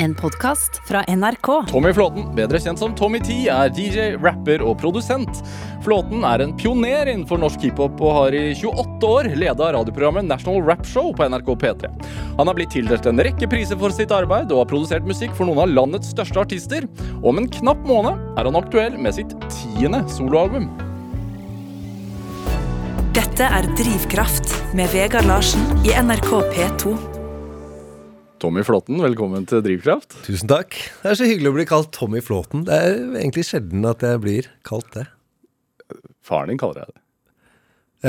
En podkast fra NRK. Tommy Flåten, bedre kjent som Tommy T, er DJ, rapper og produsent. Flåten er en pioner innenfor norsk hiphop og har i 28 år leda radioprogrammet National Rap Show på NRK P3. Han har blitt tildelt en rekke priser for sitt arbeid og har produsert musikk for noen av landets største artister. Om en knapp måned er han aktuell med sitt tiende soloalbum. Dette er Drivkraft med Vegard Larsen i NRK P2. Tommy Flåten, velkommen til Drivkraft. Tusen takk. Det er så hyggelig å bli kalt Tommy Flåten. Det er egentlig sjelden at jeg blir kalt det. Faren din kaller deg det.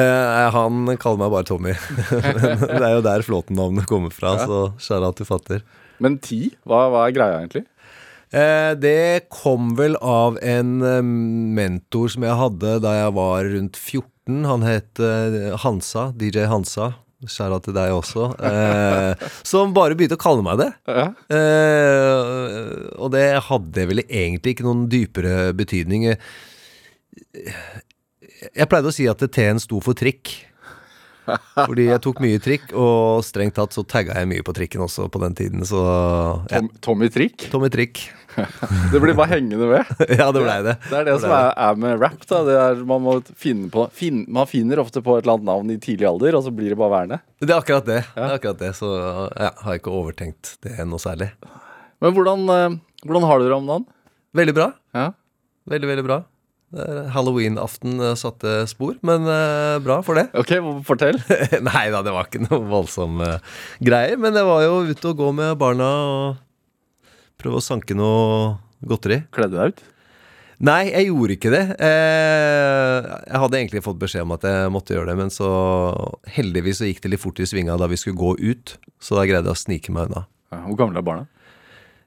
Eh, han kaller meg bare Tommy. det er jo der Flåten-navnet kommer fra, så skjæra du fatter. Men ti, hva, hva er greia egentlig? Eh, det kom vel av en eh, mentor som jeg hadde da jeg var rundt 14. Han het eh, Hansa, DJ Hansa. Skjæra til deg også. Eh, som bare begynte å kalle meg det. Ja. Eh, og det hadde vel egentlig ikke noen dypere betydning. Jeg pleide å si at T-en sto for trikk. Fordi jeg tok mye trikk, og strengt tatt så tagga jeg mye på trikken også på den tiden, så ja. Tom, Tommy Trikk. Tommy Trikk. Det blir bare hengende ved. Ja, det blei det. Det er det som er, er med rap. da det er, Man må finne på fin, Man finner ofte på et eller annet navn i tidlig alder, og så blir det bare værende. Det er akkurat det. det, er akkurat det så ja, har ikke overtenkt det noe særlig. Men hvordan, eh, hvordan har du det om dagen? Veldig bra. Ja. Veldig, veldig bra. Halloween-aften eh, satte spor, men uh, bra for det. Ok, fortell. Nei da, det var ikke noe voldsomme greier. Men det var jo ute og gå med barna og prøve å sanke noe godteri. Kledde deg ut? Nei, jeg gjorde ikke det. Eh, jeg hadde egentlig fått beskjed om at jeg måtte gjøre det, men så heldigvis så gikk det litt fort i svinga da vi skulle gå ut, så da greide jeg å snike meg unna. Ja, hvor gamle er barna?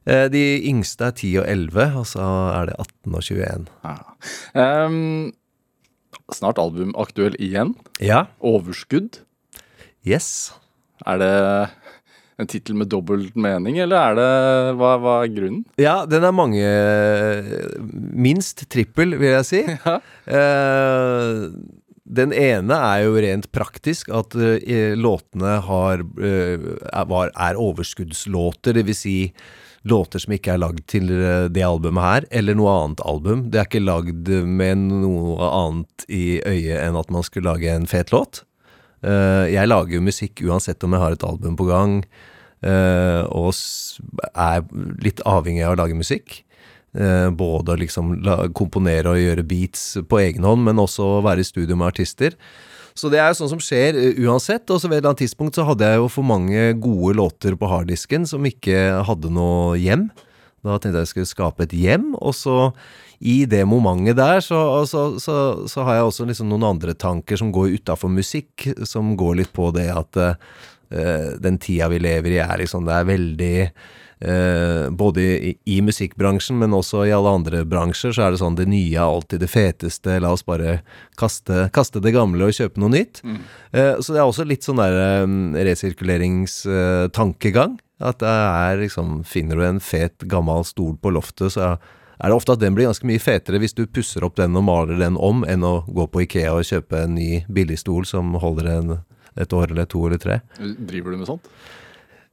Eh, de yngste er 10 og 11, og så er det 18 og 21. Ja. Um, snart album aktuell igjen. Ja. Overskudd. Yes. Er det en tittel med dobbelt mening, eller er det Hva, hva er grunnen? Ja, den er mange Minst trippel, vil jeg si. Ja. Uh, den ene er jo rent praktisk, at uh, låtene har, uh, er, var, er overskuddslåter. Det vil si låter som ikke er lagd til eh, det albumet her, eller noe annet album. Det er ikke lagd med noe annet i øyet enn at man skulle lage en fet låt. Eh, jeg lager jo musikk uansett om jeg har et album på gang, eh, og er litt avhengig av å lage musikk. Både å liksom komponere og gjøre beats på egen hånd, men også være i studio med artister. Så det er jo sånn som skjer eh, uansett. Og så ved et eller annet tidspunkt så hadde jeg jo for mange gode låter på harddisken som ikke hadde noe hjem. Da tenkte jeg jeg skulle skape et hjem, og så i det momentet der så, så, så, så har jeg også liksom noen andre tanker som går utafor musikk, som går litt på det at uh, den tida vi lever i er liksom Det er veldig eh, både i, i musikkbransjen, men også i alle andre bransjer, så er det sånn det nye er alltid det feteste. La oss bare kaste, kaste det gamle og kjøpe noe nytt. Eh, så det er også litt sånn der resirkuleringstankegang. At det er liksom Finner du en fet, gammel stol på loftet, så er det ofte at den blir ganske mye fetere hvis du pusser opp den og maler den om, enn å gå på Ikea og kjøpe en ny billig stol som holder en, et år eller to eller tre. Driver du med sånt?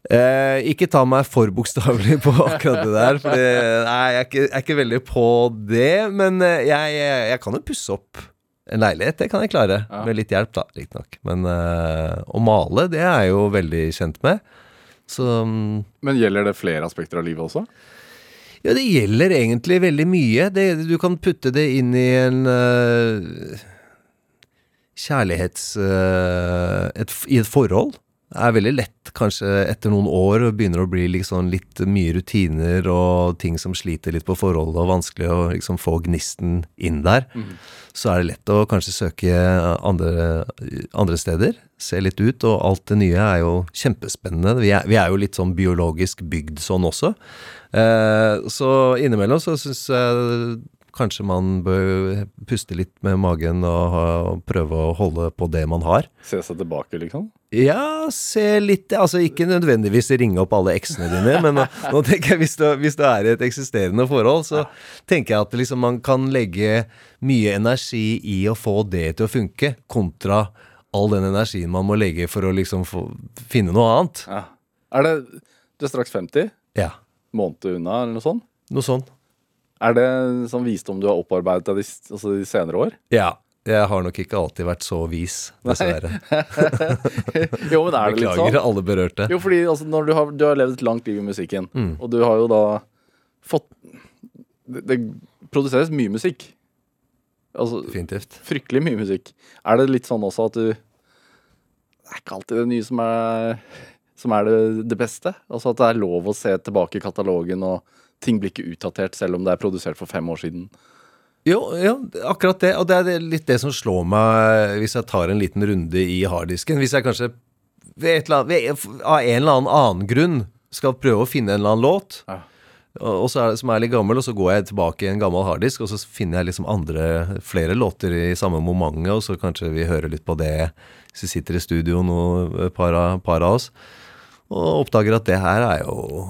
Eh, ikke ta meg for bokstavelig på akkurat det der. For jeg er, ikke, jeg er ikke veldig på det. Men eh, jeg, jeg, jeg kan jo pusse opp en leilighet. Det kan jeg klare. Ja. Med litt hjelp, da, riktignok. Men eh, å male, det er jeg jo veldig kjent med. Så mm, Men gjelder det flere aspekter av livet også? ja, det gjelder egentlig veldig mye. Det, du kan putte det inn i en uh, kjærlighets... Uh, et, I et forhold. Det er veldig lett, kanskje etter noen år, og begynner å bli liksom litt mye rutiner og ting som sliter litt på forholdet, og vanskelig å liksom få gnisten inn der. Så er det lett å kanskje søke andre, andre steder. Se litt ut, og alt det nye er jo kjempespennende. Vi er, vi er jo litt sånn biologisk bygd sånn også. Eh, så innimellom så syns jeg kanskje man bør puste litt med magen og, ha, og prøve å holde på det man har. Se seg tilbake, liksom? Ja, se litt Altså ikke nødvendigvis ringe opp alle eksene dine, men nå, nå tenker jeg hvis du, hvis du er et eksisterende forhold, så tenker jeg at liksom man kan legge mye energi i å få det til å funke, kontra all den energien man må legge for å liksom få, finne noe annet. Ja. Er det Du er straks 50. Ja. måned unna, eller noe sånt. Noe sånt. Er det sånn visdom du har opparbeidet deg de, altså de senere år? Ja. Jeg har nok ikke alltid vært så vis, dessverre. jo, men er det litt Beklager sånn? alle berørte. Jo, fordi altså, når du har, du har levd et langt liv i musikken, Mm. og du har jo da fått det, det produseres mye musikk. Altså Definitivt. fryktelig mye musikk. Er det litt sånn også at du Det er ikke alltid det nye som er, som er det, det beste? Altså at det er lov å se tilbake i katalogen, og ting blir ikke utdatert selv om det er produsert for fem år siden. Jo, ja, akkurat det. Og det er litt det som slår meg hvis jeg tar en liten runde i harddisken. Hvis jeg kanskje ved annet, ved, av en eller annen annen grunn skal prøve å finne en eller annen låt, Ja. og, og så er det, som er litt gammel, og så går jeg tilbake i en gammel harddisk, og så finner jeg liksom andre, flere låter i samme momentet, og så kanskje vi hører litt på det hvis vi sitter i studio, noe, et par, par av oss, og oppdager at det her er jo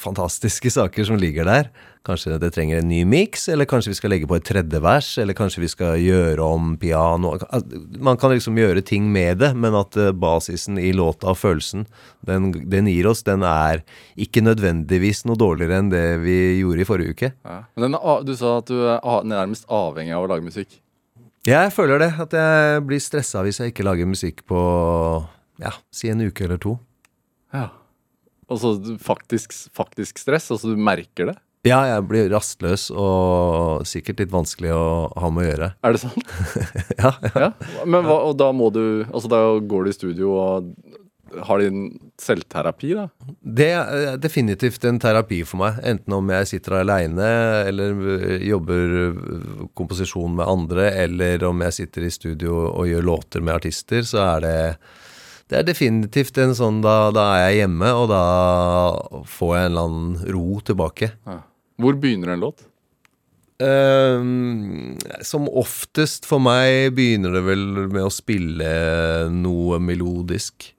fantastiske saker som ligger der. Kanskje det trenger en ny miks, eller kanskje vi skal legge på et tredje vers, eller kanskje vi skal gjøre om piano. Man kan liksom gjøre ting med det, men at eh, basisen i låta og følelsen den, den gir oss, den er ikke nødvendigvis noe dårligere enn det vi gjorde i forrige uke. Men den, du sa at du er nærmest avhengig av å lage musikk. Jeg føler det, at jeg blir stressa hvis jeg ikke lager musikk på ja, si en uke eller to. Ja. Altså du- faktisk, faktisk stress? Altså du merker det? Ja, jeg blir rastløs og sikkert litt vanskelig å ha med å gjøre. Er det sant? Ja, Ja. Men hva, og da må du Altså da går du i studio og har din selvterapi, da? Det er definitivt en terapi for meg. Enten om jeg sitter aleine eller øh, jobber øh, komposisjon med andre, eller om jeg sitter i studio og gjør låter med artister, så er det det er definitivt en sånn da, da er jeg hjemme, og da får jeg en eller annen ro tilbake. Ja. Hvor begynner en låt? Um, som oftest for meg begynner det vel med å spille noe melodisk.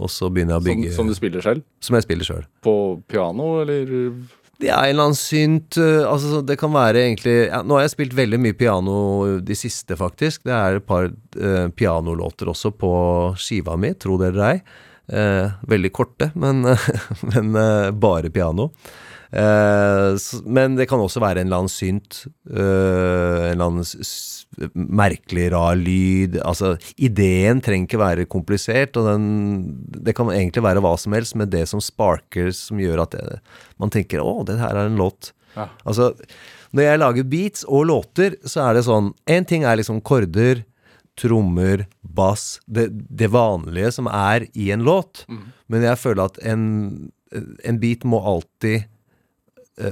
Og så begynner jeg å bygge som du spiller selv? som jeg spiller sjøl. På piano, eller? Det er en eller annen synt øh, Altså, det kan være egentlig ja, Nå har jeg spilt veldig mye piano de siste, faktisk. Det er et par øh, pianolåter også på skiva mi, tro det eller ei. Eh, veldig korte, men, men øh, bare piano. Eh, men det kan også være en eller annen synt. øh, en eller annen merkelig, rar lyd. Altså, ideen trenger ikke være komplisert, og den, det kan egentlig være hva som helst, med det som sparker, som gjør at det, man tenker 'Å, det her er en låt'. Ja. Altså, når jeg lager beats og låter, så er det sånn En ting er liksom korder, trommer, bass, det, det vanlige som er i en låt. Men jeg føler at en, en beat må alltid, eh,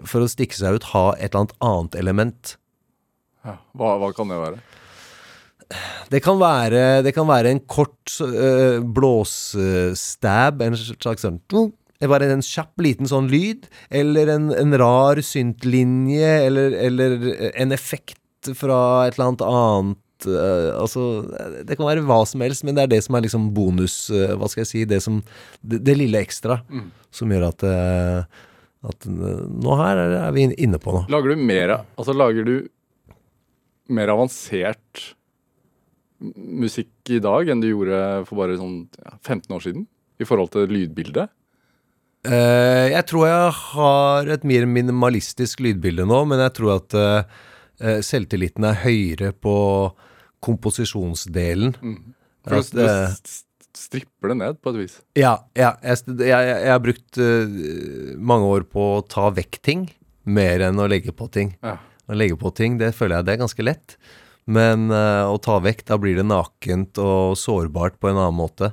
for å stikke seg ut, ha et eller annet annet element. Ja. Hva, hva kan det være? Det kan være, det kan være en kort uh, blåsstab, en slags sånn bare en kjapp liten sånn lyd, eller en, en rar syntlinje, eller, eller en effekt fra et eller annet annet uh, altså, det kan være hva som helst, men det er det som er liksom bonus uh, Hva skal jeg si? Det, som, det, det lille ekstra som gjør at, eh, at eh, Nå her er, vi inne på noe. Lager du mer Altså lager du mer avansert musikk i dag enn du gjorde for bare sånn ja, 15 år siden? I forhold til lydbildet? Uh, jeg tror jeg har et mer minimalistisk lydbilde nå, men jeg tror at eh, selvtilliten er høyere på komposisjonsdelen. For At, s- stripper det ned på et vis. Ja, ja jeg, jeg, jeg, har brukt uh, mange år på å ta vekk ting, mer enn å legge på ting. Ja. Å legge på ting, det føler jeg det er ganske lett. Men uh, å ta vekk, da blir det nakent og sårbart på en annen måte.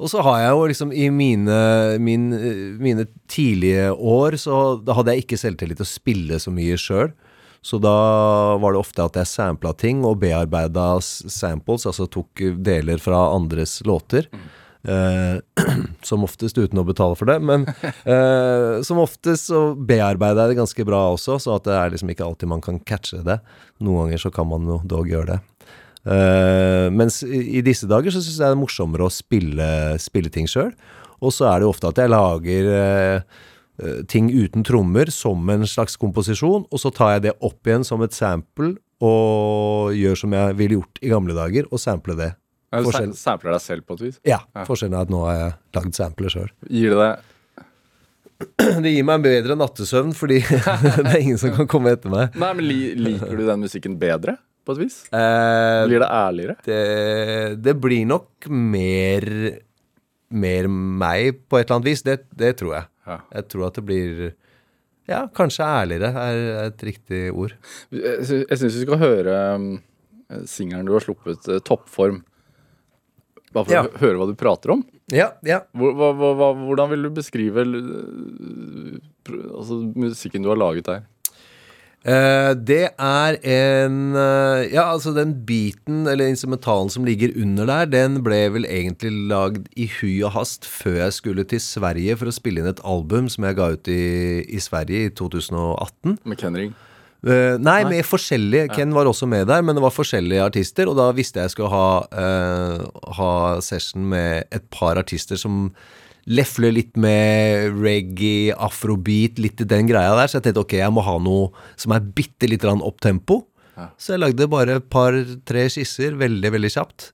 Og så har jeg jo liksom i mine, min, eh, mine tidlige år, så da hadde jeg ikke selvtillit til å spille så mye sjøl. Så da var det ofte at jeg sampla ting og bearbeida samples, altså tok deler fra andres låter. Eh, som oftest uten å betale for det, men eh, som oftest så bearbeider jeg det ganske bra også, så at det er liksom ikke alltid man kan catche det. Noen ganger så kan man jo dog gjøre det. Eh, mens i, disse dager så syns jeg det er morsommere å spille, spille ting sjøl. Og så er det jo ofte at jeg lager eh, ting uten trommer som en slags komposisjon, og så tar jeg det opp igjen som et sample og gjør som jeg ville gjort i gamle dager, og sample det. Ja, Du Forskjell. sampler deg selv på et vis. Ja, forskjellen er at nå har jeg lagd sampler sjøl. Gir det deg Det gir meg en bedre nattesøvn, fordi det er ingen som kan komme etter meg. Nei, men li, Liker du den musikken bedre, på et vis? Eh, Blir det ærligere? det, det blir nok mer Mer meg, på et eller annet vis. Det, det tror jeg. Ja. Jeg tror at det blir Ja, kanskje ærligere er et riktig ord. Jeg sy- syns vi skal høre um, singelen du har sluppet, eh, 'Toppform'. Bare for Ja. å høre hva du prater om. Ja, ja. Hva, hva, hva, hvordan vil du beskrive altså, musikken du har laget der? Eh, det er en uh, Ja, altså den biten, eller instrumentalen som ligger under der, den ble vel egentlig lagd i hui og hast før jeg skulle til Sverige for å spille inn et album som jeg ga ut i, i Sverige i 2018. Med Kenring? Uh, nei, med forskjellige. Ken var også med der, men det var forskjellige artister. Og da visste jeg jeg skulle ha, eh, ha session med et par artister som lefler litt med reggae, afrobeat, litt i den greia der. Så jeg tenkte ok, jeg må ha noe som er bitte litt opp tempo. Så jeg lagde bare et par-tre skisser veldig, veldig kjapt.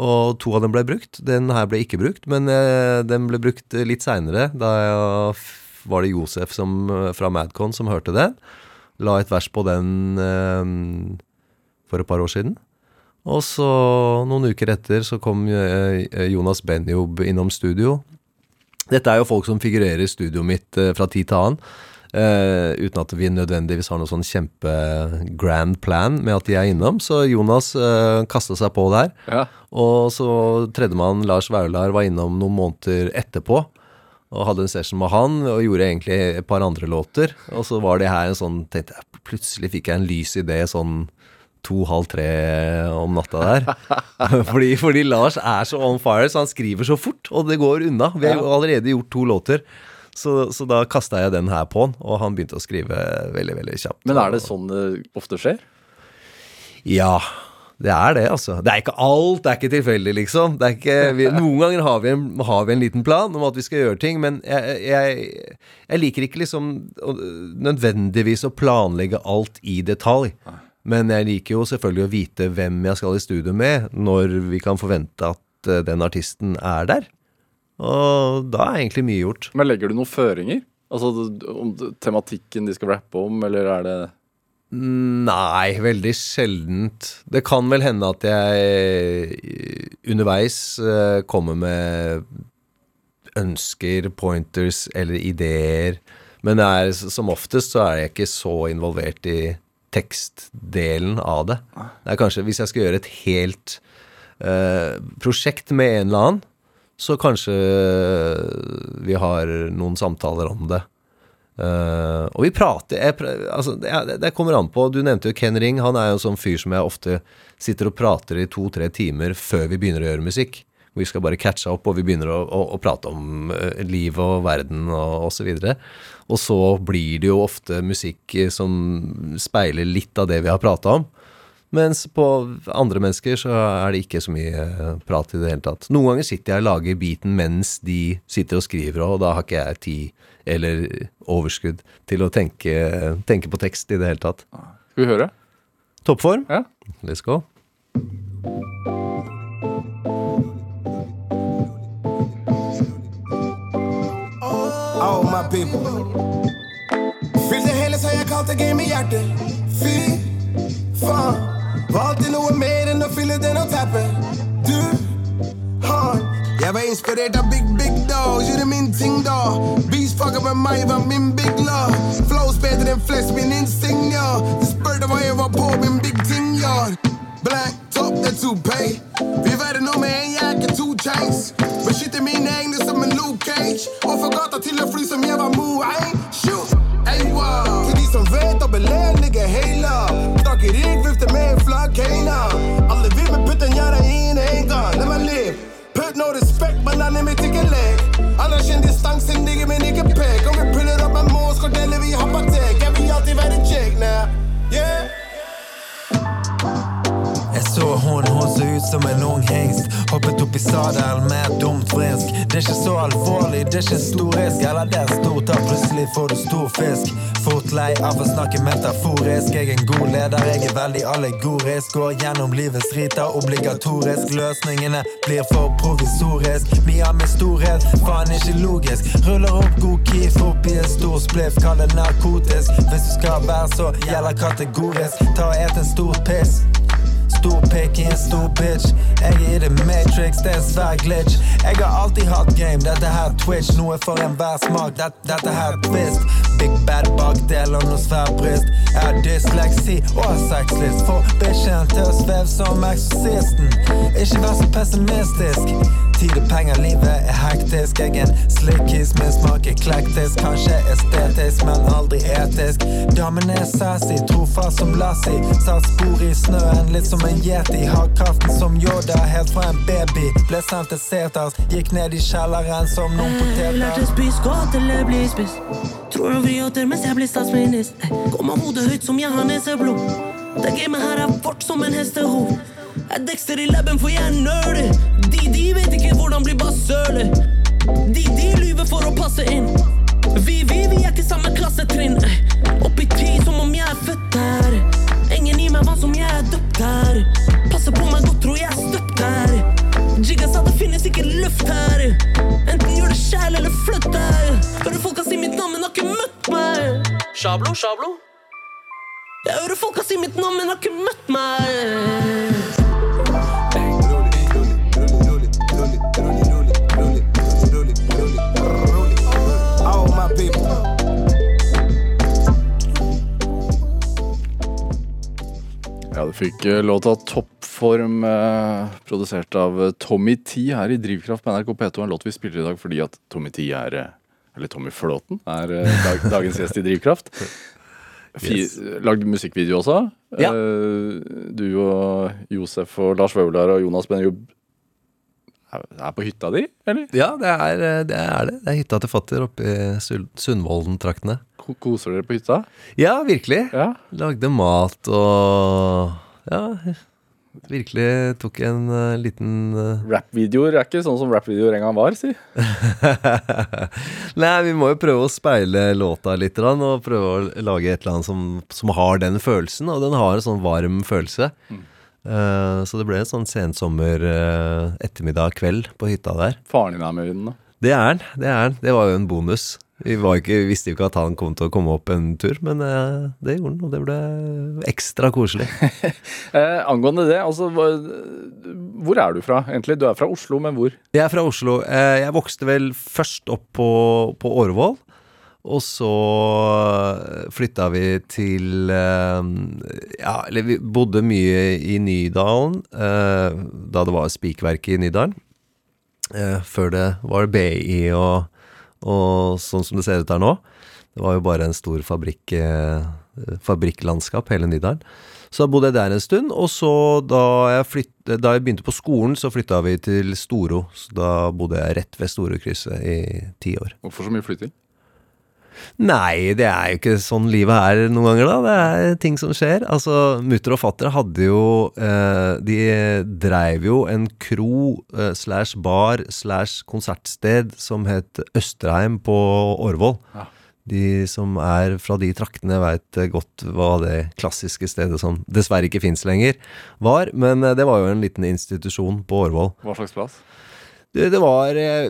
Og to av dem ble brukt. Den her ble ikke brukt, men eh, den ble brukt litt seinere. Da jeg, var det Josef som, eh, fra Madcon som hørte den. La et vers på den eh, for et par år siden. Og så, noen uker etter, så kom eh, Jonas Benjob innom studio. Dette er jo folk som figurerer i studioet mitt eh, fra tid til annen. Uh, uten at vi nødvendigvis har noe sånn kjempe-grand plan med at de er innom. Så Jonas uh, kasta seg på der. Ja. Og så tredjemann Lars Vaular var innom noen måneder etterpå. Og hadde en session med han, og gjorde egentlig et par andre låter. Og så var det her en sånn tenkte jeg, Plutselig fikk jeg en lys idé sånn to-halv tre om natta der. fordi, fordi Lars er så on fire, så han skriver så fort, og det går unna. Vi har jo allerede gjort to låter. Så, så da kasta jeg den her på han, og han begynte å skrive veldig, veldig kjapt. Men er det sånn det ofte skjer? Ja, det er det, altså. Det er ikke alt, det er ikke tilfeldig, liksom. Det er ikke, vi, noen ganger har vi, en, har vi en liten plan om at vi skal gjøre ting, men jeg, jeg, jeg liker ikke liksom nødvendigvis å planlegge alt i detalj. Men jeg liker jo selvfølgelig å vite hvem jeg skal i studio med, når vi kan forvente at eh, den artisten er der. Og da er egentlig mye gjort. Men legger du noen føringer? Altså om tematikken de skal rappe om, eller er det Nei, veldig sjeldent. Det kan vel hende at jeg eh, underveis eh, kommer med ønsker, pointers eller ideer. Men det er, som oftest så er jeg ikke så involvert i tekstdelen av det. Det er kanskje Hvis jeg skal gjøre et helt uh, prosjekt med en eller annen, så kanskje vi har noen samtaler om det. Uh, og vi prater jeg, altså, det, det kommer an på. Du nevnte jo Ken Ring. Han er jo en sånn fyr som jeg ofte sitter og prater i to-tre timer før vi begynner å gjøre musikk. Vi skal bare catche opp, og vi begynner å, å, å prate om uh, livet og verden og osv. Og, og så blir det jo ofte musikk eh, som speiler litt av det vi har prata om. Mens på andre mennesker så er det ikke så mye eh, prat i det hele tatt. Noen ganger sitter jeg og lager beaten mens de sitter og skriver, og da har ikke jeg tid eller overskudd til å tenke, tenke på tekst i det hele tatt. Skal vi høre? Toppform? Ja. Let's go. Oh, my people. Fylte hele så jeg kalte game i hjertet. Fy faen. Var alltid noe mer enn å fylle den og tappe. Du har Jeg var inspirert av Big Big Dog, gjorde min ting da. Beast fucka med meg var min big love. Flows bedre enn flest, min instinkt, ja. Du spurte hva jeg var på, min big ting, ja. Black top, det er toupee. Vi verden nå med en jakke, to chains. Beskytter mine egne som en Luke Cage. Og får gata til å fly som med en flagg, heina. Alle vil med putten gjøre en gang. Let me live. Put no respect, men han er mitt ikke lek. Anerkjenn distansen, digger, men ikke pek. Om vi puller opp en mål, skal dele, vi hapatek. Jeg vil alltid være kjekk now. Yeah. Jeg så hun, hun så ut som en ung hengst. Hoppet opp i sadelen med et dumt frisk. Det er ikke så alvorlig, det det er ikke stor risk, eller det er stort, da plutselig får du stor fisk. Fort lei av å snakke metaforisk. Jeg er en god leder, jeg er veldig allegorisk. Går gjennom livets riter, obligatorisk. Løsningene blir for provisorisk. Mye av min storhet, faen ikke logisk. Ruller opp god keef i en stor spliff, kall det narkotisk. Hvis du skal være så gjelder kategorisk, ta og et en stor piss. Stor pikk i en stor bitch. Jeg er i the matrix, det er en svær glitch. Jeg har alltid hatt game, dette her Twitch. Noe for enhver smak, det, dette her twist. Big bad bakdel og noe svær bryst. Jeg har dysleksi og har sexlyst. Får bitchen til å sveve som eksorsisten. Ikke vær så pessimistisk. Tid og penger, livet er hektisk. Jeg er en slikkis, min smak eklektisk. Kanskje estetisk, men aldri etisk. Damen er sassy, trofast som Lassie. Satt spor i snøen, litt som en yeti. Har kraften som Yoda, helt fra en baby. Ble sendt til seters, gikk ned i kjelleren som noen poteter. lærte poteter. godt eller bli spist. Tror du vi åter mens jeg blir statsminister. Går med hodet høyt som jeg har neseblod. Det gamet her er vårt som en hestehov. Jeg dekster i labben for jeg er nerd. De, de vet ikke hvordan bli basøl. De, de lyver for å passe inn. Vi, vi, vi er ikke samme klassetrinn. Oppi ti som om jeg er født her. Ingen gir meg hva som jeg er døpt her. Passer på meg godt, tror jeg er støpt her. Jigga sa det finnes ikke luft her. Enten gjør det sjæl eller flytt her. Hører folka si mitt navn, men har ikke møtt meg. Shablo, shablo. Fikk eh, låta Toppform, eh, produsert av eh, Tommy T her i Drivkraft på NRK P2. En låt vi spiller i dag fordi at Tommy T er Eller Tommy Flåten er dag, dagens gjest i Drivkraft. Yes. Lagd musikkvideo også. Ja. Eh, du og Josef og Lars Vaular og Jonas Benjob er på hytta di, eller? Ja, det er det. Er det. det er hytta til fatter oppe i Sundvolden-traktene. Koser dere på hytta? Ja, virkelig. Ja. Lagde mat og Ja, virkelig tok en uh, liten uh... Rap-videoer er ikke sånn som rap-videoer en gang var, si. Nei, vi må jo prøve å speile låta litt, og prøve å lage et eller annet som, som har den følelsen, og den har en sånn varm følelse. Eh, så det ble en sånn sensommer uh, ettermiddag kveld på hytta der. Faren din er med i den, da. Det er han, det er han. Det var jo en bonus. Vi var ikke, visste jo ikke at han kom til å komme opp en tur, men eh, det gjorde han, og det ble ekstra koselig. Eh, angående det, altså Hvor er du fra, egentlig? Du er fra Oslo, men hvor? Jeg er fra Oslo. Eh, Jeg vokste vel først opp på, på Årvoll. Og så flytta vi til eh, Ja, eller vi bodde mye i Nydalen eh, da det var spikverket i Nydalen. Eh, Før det var BI og, og sånn som det ser ut her nå. Det var jo bare en stor fabrikk, eh, fabrikklandskap, hele Nydalen. Så da bodde jeg der en stund, og så da jeg, flytt, da jeg begynte på skolen, så flytta vi til Storo. Så da bodde jeg rett ved Storokrysset i ti år. Hvorfor så mye flytting? Nei, det er jo ikke sånn livet er noen ganger, da. Det er ting som skjer. Altså, mutter og fattere hadde jo eh, De dreiv jo en kro eh, slash bar slash konsertsted som het Østerheim på Årvoll. Ja. De som er fra de traktene, veit godt hva det klassiske stedet som dessverre ikke fins lenger, var. Men eh, det var jo en liten institusjon på Årvoll. Hva slags plass? Det, det var eh,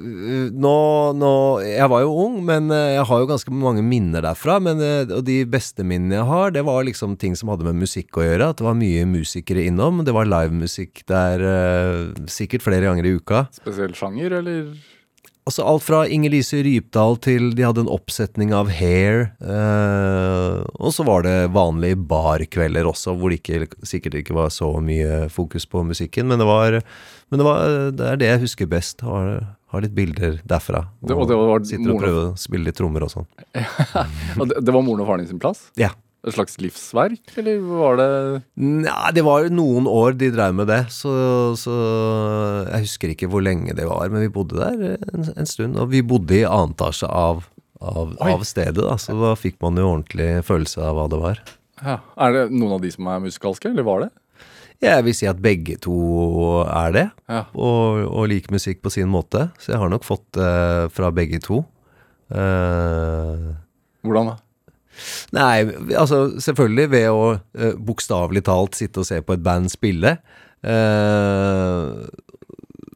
nå, nå Jeg var jo ung, men eh, jeg har jo ganske mange minner derfra. Men, eh, og de beste minnene jeg har, det var liksom ting som hadde med musikk å gjøre. At det var mye musikere innom. Det var livemusikk der sikkert flere ganger i uka. Spesiell sjanger, eller? Altså alt fra Inger-Lise Rypdal til de hadde en oppsetning av Hair. Eh, og så var det vanlige barkvelder også, hvor det ikke, sikkert ikke var så mye fokus på musikken. Men det var, men det, var det er det jeg husker best. Har, har litt bilder derfra. Det- og det var sitter og prøver å spille litt trommer og sånn. Det, det var moren og faren din sin plass? Ja. Et slags livsverk, eller var det Nei, det var noen år de drev med det, så, så jeg husker ikke hvor lenge det var, men vi bodde der en, en stund. Og vi bodde i annen etasje av, av, av stedet, da, så da fikk man jo ordentlig følelse av hva det var. ja. Er det noen av de som er musikalske, eller var det? Jeg vil si at begge to er det, Ja. og, og liker musikk på sin måte. Så jeg har nok fått det fra begge to. Uh, Hvordan da? Nei, altså selvfølgelig ved å uh, bokstavelig talt sitte og se på et band spille. eh,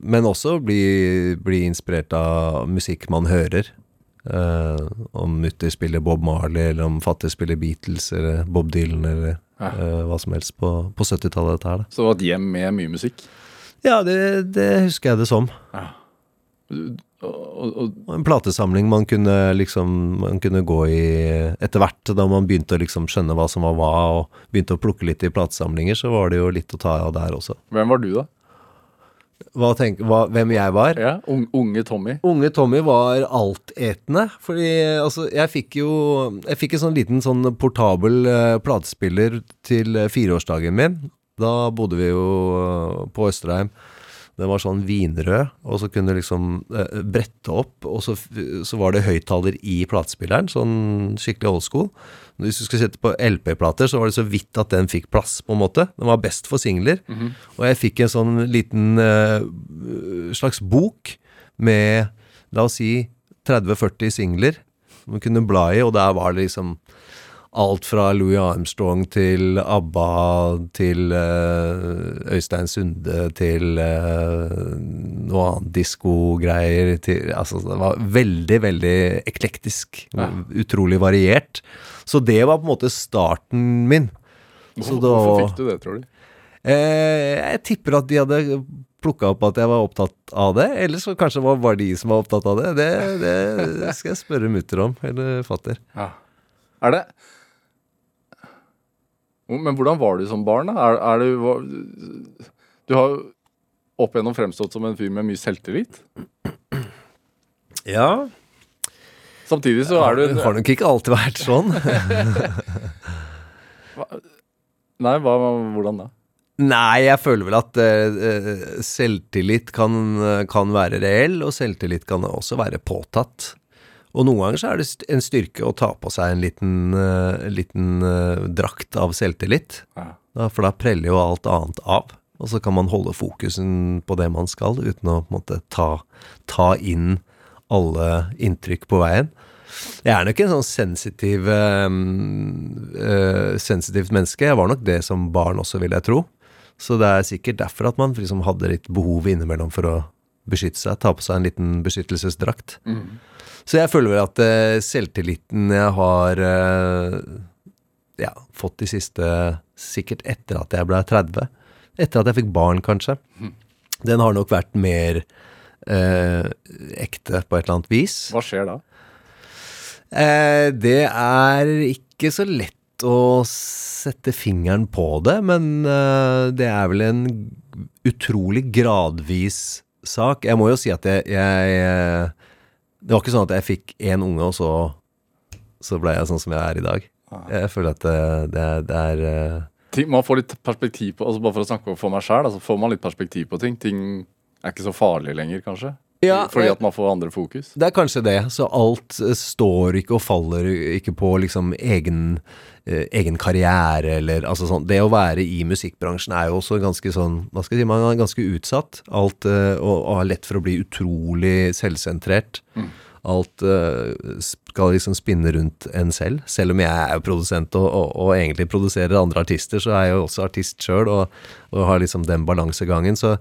men også bli, bli inspirert av musikk man hører. Eh, om mutter spiller Bob Marley, eller om fatter spiller Beatles, eller Bob Dylan, eller Ja. eh, hva som helst på, på 70-tallet, dette her, da. Så det var et hjem med mye musikk? Ja, det, det husker jeg det som. Og, og, og, En platesamling man kunne liksom Man kunne gå i etter hvert, da man begynte å liksom skjønne hva som var hva, og begynte å plukke litt i platesamlinger, så var det jo litt å ta av der også. hvem var du, da? Hva tenk, hva, hvem jeg var? Ja, ung, Unge Tommy? Unge Tommy var altetende, fordi altså, jeg fikk jo Jeg fikk en sånn liten sånn portabel uh, platespiller til eh, fireårsdagen min. Da bodde vi jo uh, på Østerheim. Den var sånn vinrød, og så kunne du liksom eh, brette opp, og så, så var det høyttaler i platespilleren, sånn skikkelig old school. Hvis du skulle sette på LP-plater, så var det så vidt at den fikk plass, på en måte. Den var best for singler. Og jeg fikk en sånn liten eh, slags bok med, la oss si, 30-40 singler som du kunne bla i, og der var det liksom alt fra Louis Armstrong til ABBA til uh, Øystein Sunde til uh, noe annet diskogreier til Altså, det var veldig, veldig eklektisk. Ja. Utrolig variert. Så det var på en måte starten min. Så Hvorfor, da- hvorfor fikk du det, tror du? Eh, jeg tipper at de hadde plukka opp at jeg var opptatt av det. Eller så kanskje var bare de som var opptatt av det. Det, det skal jeg spørre mutter om, eller fatter. Ja. Er det Men hvordan var du som barn, da? Er, er du var, Du har opp igjennom fremstått som en fyr med mye selvtillit. Ja. Samtidig så er du Det har nok ikke alltid vært sånn. Nei, hva, hvordan da? Nei, jeg føler vel at eh, eh, selvtillit kan, kan være reell, og selvtillit kan også være påtatt. Og noen ganger så er det en styrke å ta på seg en liten, uh, liten uh, drakt av selvtillit. Ja. Da, for da preller jo alt annet av. Og så kan man holde fokusen på det man skal, uten å på en måte ta, ta inn alle inntrykk på veien. Jeg er nok en sånn sensitiv uh, sensitivt menneske. Jeg var nok det som barn også, vil jeg tro. Så det er sikkert derfor at man liksom hadde litt behov innimellom for å beskytte seg. Ta på seg en liten beskyttelsesdrakt. Så jeg føler vel at uh, selvtilliten jeg har uh, ja, fått de siste Sikkert etter at jeg ble 30. Etter at jeg fikk barn, kanskje. Den har nok vært mer uh, ekte på et eller annet vis. Hva skjer da? Det er ikke så lett å sette fingeren på det, men det er vel en utrolig gradvis sak. Jeg må jo si at jeg, jeg Det var ikke sånn at jeg fikk én unge, og så, så ble jeg sånn som jeg er i dag. Jeg føler at det, det, det er eh, Ting, man får litt perspektiv på altså Bare for å snakke for meg selv altså får man litt perspektiv på ting. Ting er ikke så farlig lenger, kanskje. Ja, Fordi at man får andre fokus. Det er kanskje det. Så alt eh, står ikke og faller ikke på liksom egen, eh, egen karriere eller altså sånn. Det å være i musikkbransjen er jo også ganske sånn Hva skal jeg si, man er ganske utsatt. Alt eh, og, og har lett for å bli utrolig selvsentrert. Alt eh, skal liksom spinne rundt en selv. Selv om jeg er jo produsent og, og, og egentlig produserer andre artister, så er jeg jo også artist sjøl og, og har liksom den balansegangen. Så,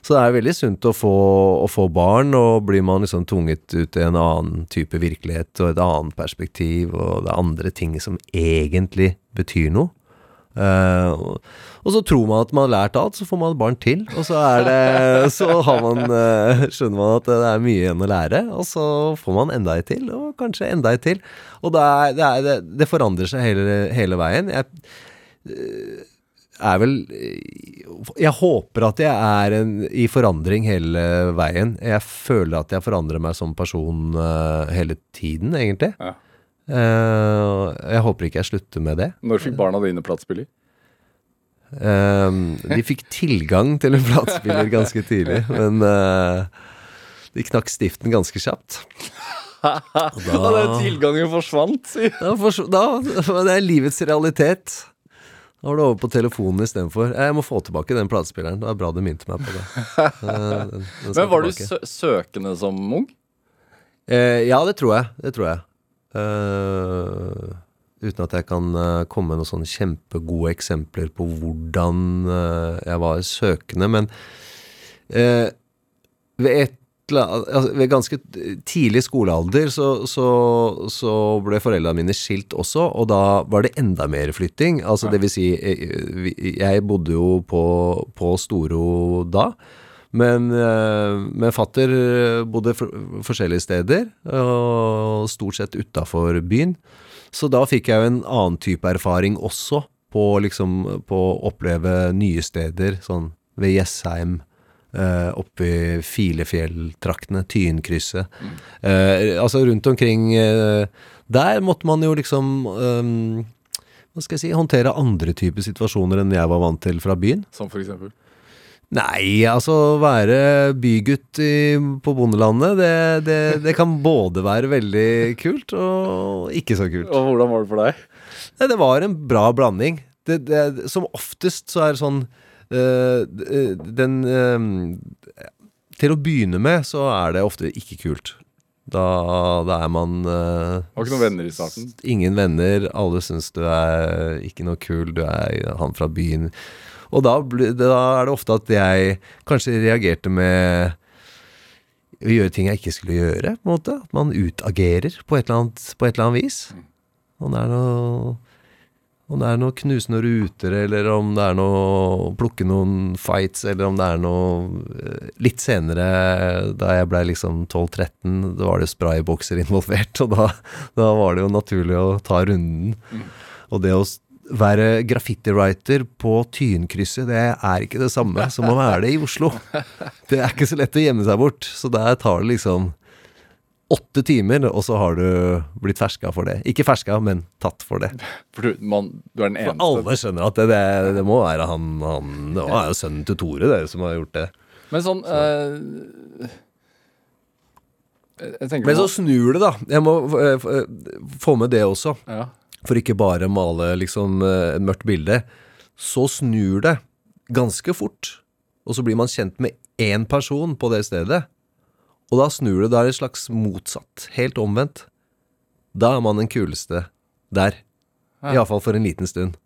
så det er veldig sunt å få, å få barn, og blir man liksom tvunget ut i en annen type virkelighet og et annet perspektiv, og det er andre ting som egentlig betyr noe. Eh, og, så tror man at man har lært alt, så får man et barn til, og så er det Så har man, uh, skjønner man at det er mye igjen å lære, og så får man enda et til, og kanskje enda et til. Og det, er, det, er, det, det forandrer seg hele, hele veien. Jeg eh, er vel Jeg håper at jeg er en, i forandring hele veien. Jeg føler at jeg forandrer meg som person uh, hele tiden, egentlig. Ja. Eh, jeg håper ikke jeg slutter med det. Når fikk barna dine platespiller? Eh, de fikk tilgang til en platespiller ganske tidlig, men uh, de knakk stiften ganske kjapt. Og da den tilgangen forsvant, da, for, da, det er livets realitet. Da var det over på telefonen istedenfor. Jeg må få tilbake den platespilleren. Det er bra du minte meg på det. Eh, den- den Men var du tilbake. sø søkende som ung? Uh, ja, det tror jeg. Det tror jeg. Eh, uten at jeg kan eh, komme med noen sånne kjempegode eksempler på hvordan eh, jeg var søkende. Men eh, ved et altså, ved ganske tidlig skolealder så, så, så ble foreldrene mine skilt også, og da var det enda mer flytting. Altså det vil si, jeg, jeg bodde jo på, på Storo da. Men, eh, men fatter eh, bodde forskjellige steder, og stort sett utafor byen. Så da fikk jeg jo en annen type erfaring også, på liksom på å oppleve nye steder, sånn ved Jessheim, eh, oppe i Filefjelltraktene, Tynkrysset. Eh, altså rundt omkring Der måtte man jo liksom hva skal jeg si, håndtere andre typer situasjoner enn jeg var vant til fra byen. Som for eksempel? Nei, altså være bygutt i, på bondelandet, det, det, det kan både være veldig kult og ikke så kult. Og hvordan var det for deg? Nei, det var en bra blanding. Det, som oftest så er det sånn øh, Den øh, Til å begynne med så er det ofte ikke kult. Da, da er man øh, Har ikke noen venner i starten? Ingen venner, alle syns du er ikke noe kul, du er han fra byen. Og da, da er det ofte at jeg kanskje reagerte med å gjøre ting jeg ikke skulle gjøre, på en måte. At man utagerer på et eller annet, på et eller annet vis. Om det er noe om det er noe knusende ruter, eller om det er noe plukke noen fights, eller om det er noe eh, Litt senere, da jeg ble liksom 12-13, da var det spraybokser involvert, og da, da var det jo naturlig å ta runden. Og det å være graffiti-writer på Tynkrysset, det er ikke det samme som å være det i Oslo. Det er ikke så lett å gjemme seg bort, så der tar det liksom åtte timer, og så har du blitt ferska for det. Ikke ferska, men tatt for det. For du, man, du er den For alle skjønner at det, det, det må være han, han Det er jo sønnen til Tore det, som har gjort det. Men sånn så. Jeg Men så snur det, da. Jeg må eh, eh, få med det også. ja. For ikke bare male liksom eh, et mørkt bilde. Så snur det ganske fort. Og så blir man kjent med én person på det stedet. Og da snur det. Da er det et slags motsatt. Helt omvendt. Da er man den kuleste der. Iallfall for en liten stund.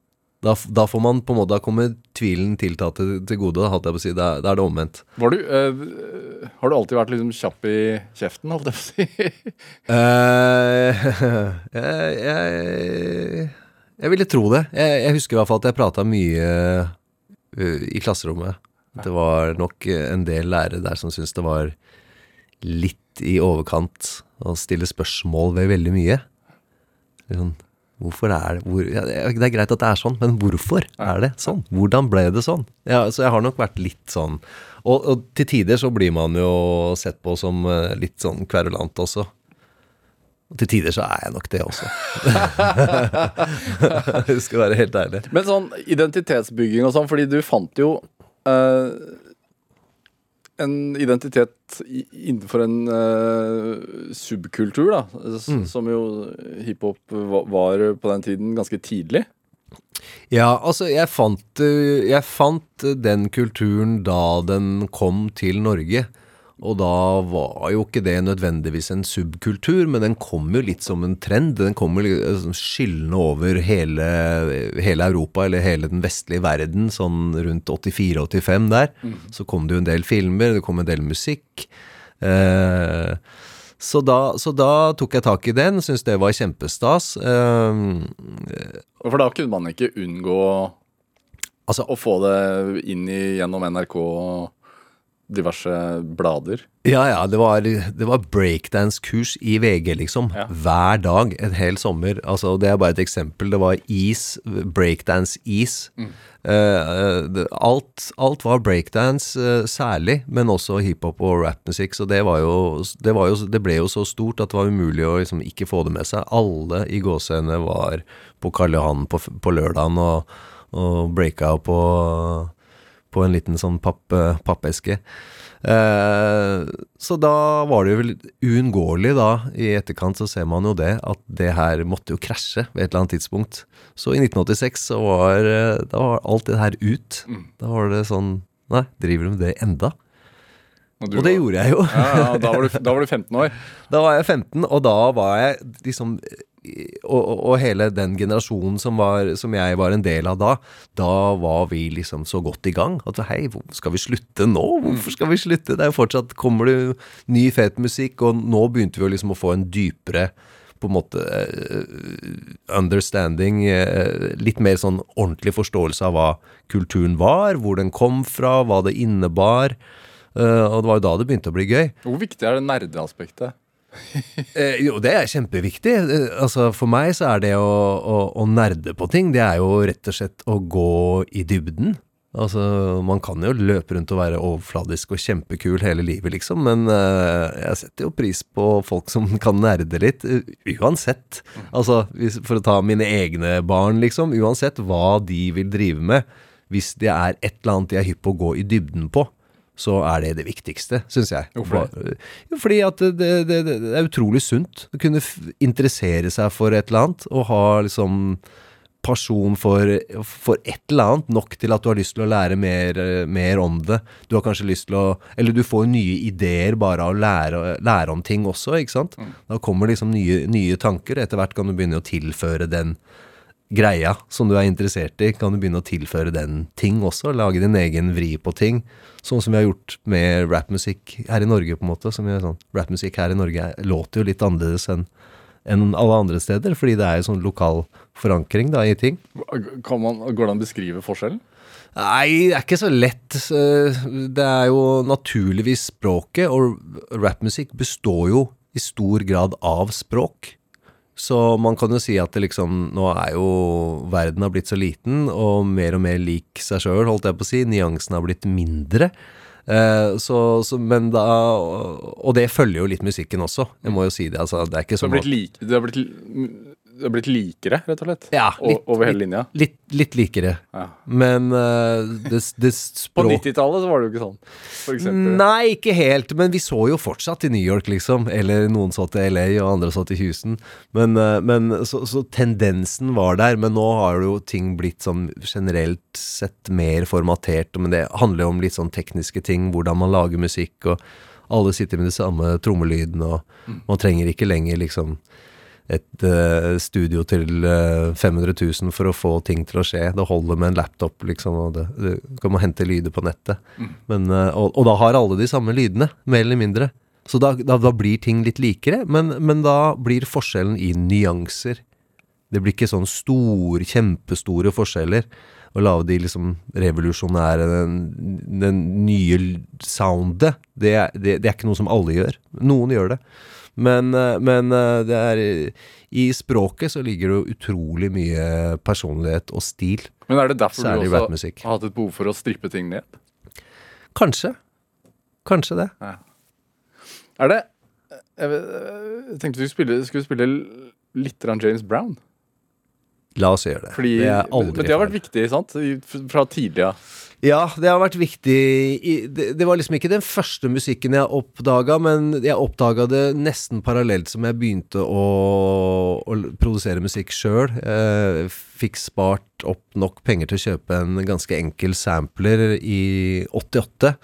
Da, da får man på en måte Da kommer tvilen tiltatt til, til gode. Da, si. Da, da er det omvendt. Var du eh, Har du alltid vært liksom kjapp i kjeften, holdt jeg på å si? uh, jeg, jeg, jeg ville tro det. Jeg, jeg husker i hvert fall at jeg prata mye uh, i klasserommet. Det var nok en del lærere der som syntes det var litt i overkant å stille spørsmål ved veldig mye. Sånn, hvorfor er det hvor, ja, det er greit at det er sånn, men hvorfor er det sånn? Hvordan ble det sånn? Ja, så jeg har nok vært litt sånn Og, og til tider så blir man jo sett på som eh, litt sånn kverulant også. Og til tider så er jeg nok det også. Jeg skal være helt ærlig. Men sånn identitetsbygging og sånn, fordi du fant jo eh, en identitet innenfor en uh, subkultur, da. Mm. Som jo hiphop var på den tiden ganske tidlig. Ja, altså, jeg fant, eh, jeg fant eh, den kulturen da den kom til Norge. Og da var jo ikke det nødvendigvis en subkultur, men den kom jo litt som en trend. Den kom jo liksom skyllende over hele, hele Europa, eller hele den vestlige verden, sånn rundt 84-85 der. Så kom det jo en del filmer, det kom en del musikk. Eh, så, da, så da tok jeg tak i den, syntes det var kjempestas. Eh, For da kunne man ikke unngå altså, å få det inn i, gjennom NRK og diverse blader. Ja, ja, det var, det var breakdance-kurs i VG, liksom. Ja. Hver dag en hel sommer. Altså, det er bare et eksempel. Det var is, breakdance-is. Mm. Uh, alt, alt var breakdance, uh, særlig, men også hiphop og rappmusikk. Så det, var jo, det, var jo, det ble jo så stort at det var umulig å liksom ikke få det med seg. Alle i gåsehendene var på Karl Johan på, på lørdagen og, og breaka på på en liten sånn papp, eh, pappeske. Eh, så da var det jo vel uunngåelig, da, i etterkant så ser man jo det, at det her måtte jo krasje ved et eller annet tidspunkt. Så i 1986 så var, eh, da var alt det her ut. Da var det sånn Nei, driver du med det enda? du Og det var- gjorde jeg jo. Ja, ja, da, var du, da var du 15 år. Da var jeg 15, og da var jeg liksom og, og, hele den generasjonen som, var, som jeg var en del av da, da var vi liksom så godt i gang. At hei, skal vi slutte nå? Hvorfor skal vi slutte? Det er jo fortsatt Kommer det ny fet musikk? Og nå begynte vi jo liksom å få en dypere på en måte eh, understanding, eh, litt mer sånn ordentlig forståelse av hva kulturen var, hvor den kom fra, hva det innebar. Eh, og det var jo da det begynte å bli gøy. Hvor viktig er det nerdeaspektet? Eh, jo, det er kjempeviktig. Eh, altså, for meg så er det å, å, å nerde på ting, det er jo rett og slett å gå i dybden. Altså, man kan jo løpe rundt og være overfladisk og kjempekul hele livet, liksom, men eh, jeg setter jo pris på folk som kan nerde litt, eh, uansett. Altså, hvis, for å ta mine egne barn, liksom, uansett hva de vil drive med, hvis det er et eller annet de er hypp på å gå i dybden på, så er det det viktigste, syns jeg. Hvorfor det? Jo, fordi at det, det, det, er utrolig sunt å kunne interessere seg for et eller annet, og ha liksom pasjon for, for et eller annet, nok til at du har lyst til å lære mer, mer om det. Du har kanskje lyst til å Eller du får nye ideer bare av å lære, lære om ting også, ikke sant? Da kommer liksom nye, nye tanker. Etter hvert kan du begynne å tilføre den greia som du er interessert i, kan du begynne å tilføre den ting også. Lage din egen vri på ting. Sånn som vi har gjort med rappmusikk her i Norge, på en måte. Som sånn, Rappmusikk her i Norge er- låter jo litt annerledes enn enn alle andre steder, fordi det er jo sånn lokal forankring da i ting. Kan man, går det an å beskrive forskjellen? Nei, det er ikke så lett. Eh, Det er jo naturligvis språket, og rappmusikk består jo i stor grad av språk. Så man kan jo si at det liksom Nå er jo verden har blitt så liten, og mer og mer lik seg sjøl, holdt jeg på å si. Nyansene har blitt mindre. Eh, så, så, men da Og det følger jo litt musikken også, jeg må jo si det. Altså, det er ikke som det har blitt, lik, det har blitt, det har blitt likere, rett og slett? Ja, O- litt- over hele linja? Litt, litt likere. Ja. Men uh, det, det På 90-tallet så var det jo ikke sånn, for eksempel. Nei, ikke helt, men vi så jo fortsatt i New York, liksom. Eller noen så til LA, og andre så til Houston. Men, uh, men så, så tendensen var der. Men nå har jo ting blitt sånn generelt sett mer formatert. Men det handler jo om litt sånn tekniske ting, hvordan man lager musikk, og alle sitter med de samme trommelydene, og man trenger ikke lenger liksom et uh, studio til uh, 500 000 for å få ting til å skje. Det holder med en laptop, liksom, og det, du kan hente lyder på nettet. Men, uh, og, og da har alle de samme lydene, mer eller mindre. Så da, da, da blir ting litt likere, men, men da blir forskjellen i nyanser. Det blir ikke sånn store, kjempestore forskjeller. Å lage de liksom revolusjonære, den, den nye soundet, det, det, det er ikke noe som alle gjør. Noen gjør det. Men, eh, men eh, det er I språket så ligger det jo utrolig mye personlighet og stil. Men er det derfor Særlig du også har hatt et behov for å strippe ting ned? Kanskje. Kanskje det. Er det Jeg, vet- jeg tenkte vi skulle spille, spille litt James Brown. La oss gjøre det. Fordi, det er aldri men det har vært viktig, sant? Fra tidlig av. Ja, det har vært viktig det, det var liksom ikke den første musikken jeg oppdaga, men jeg oppdaga det nesten parallelt som jeg begynte å, å produsere musikk sjøl. Eh, fikk spart opp nok penger til å kjøpe en ganske enkel sampler i 88,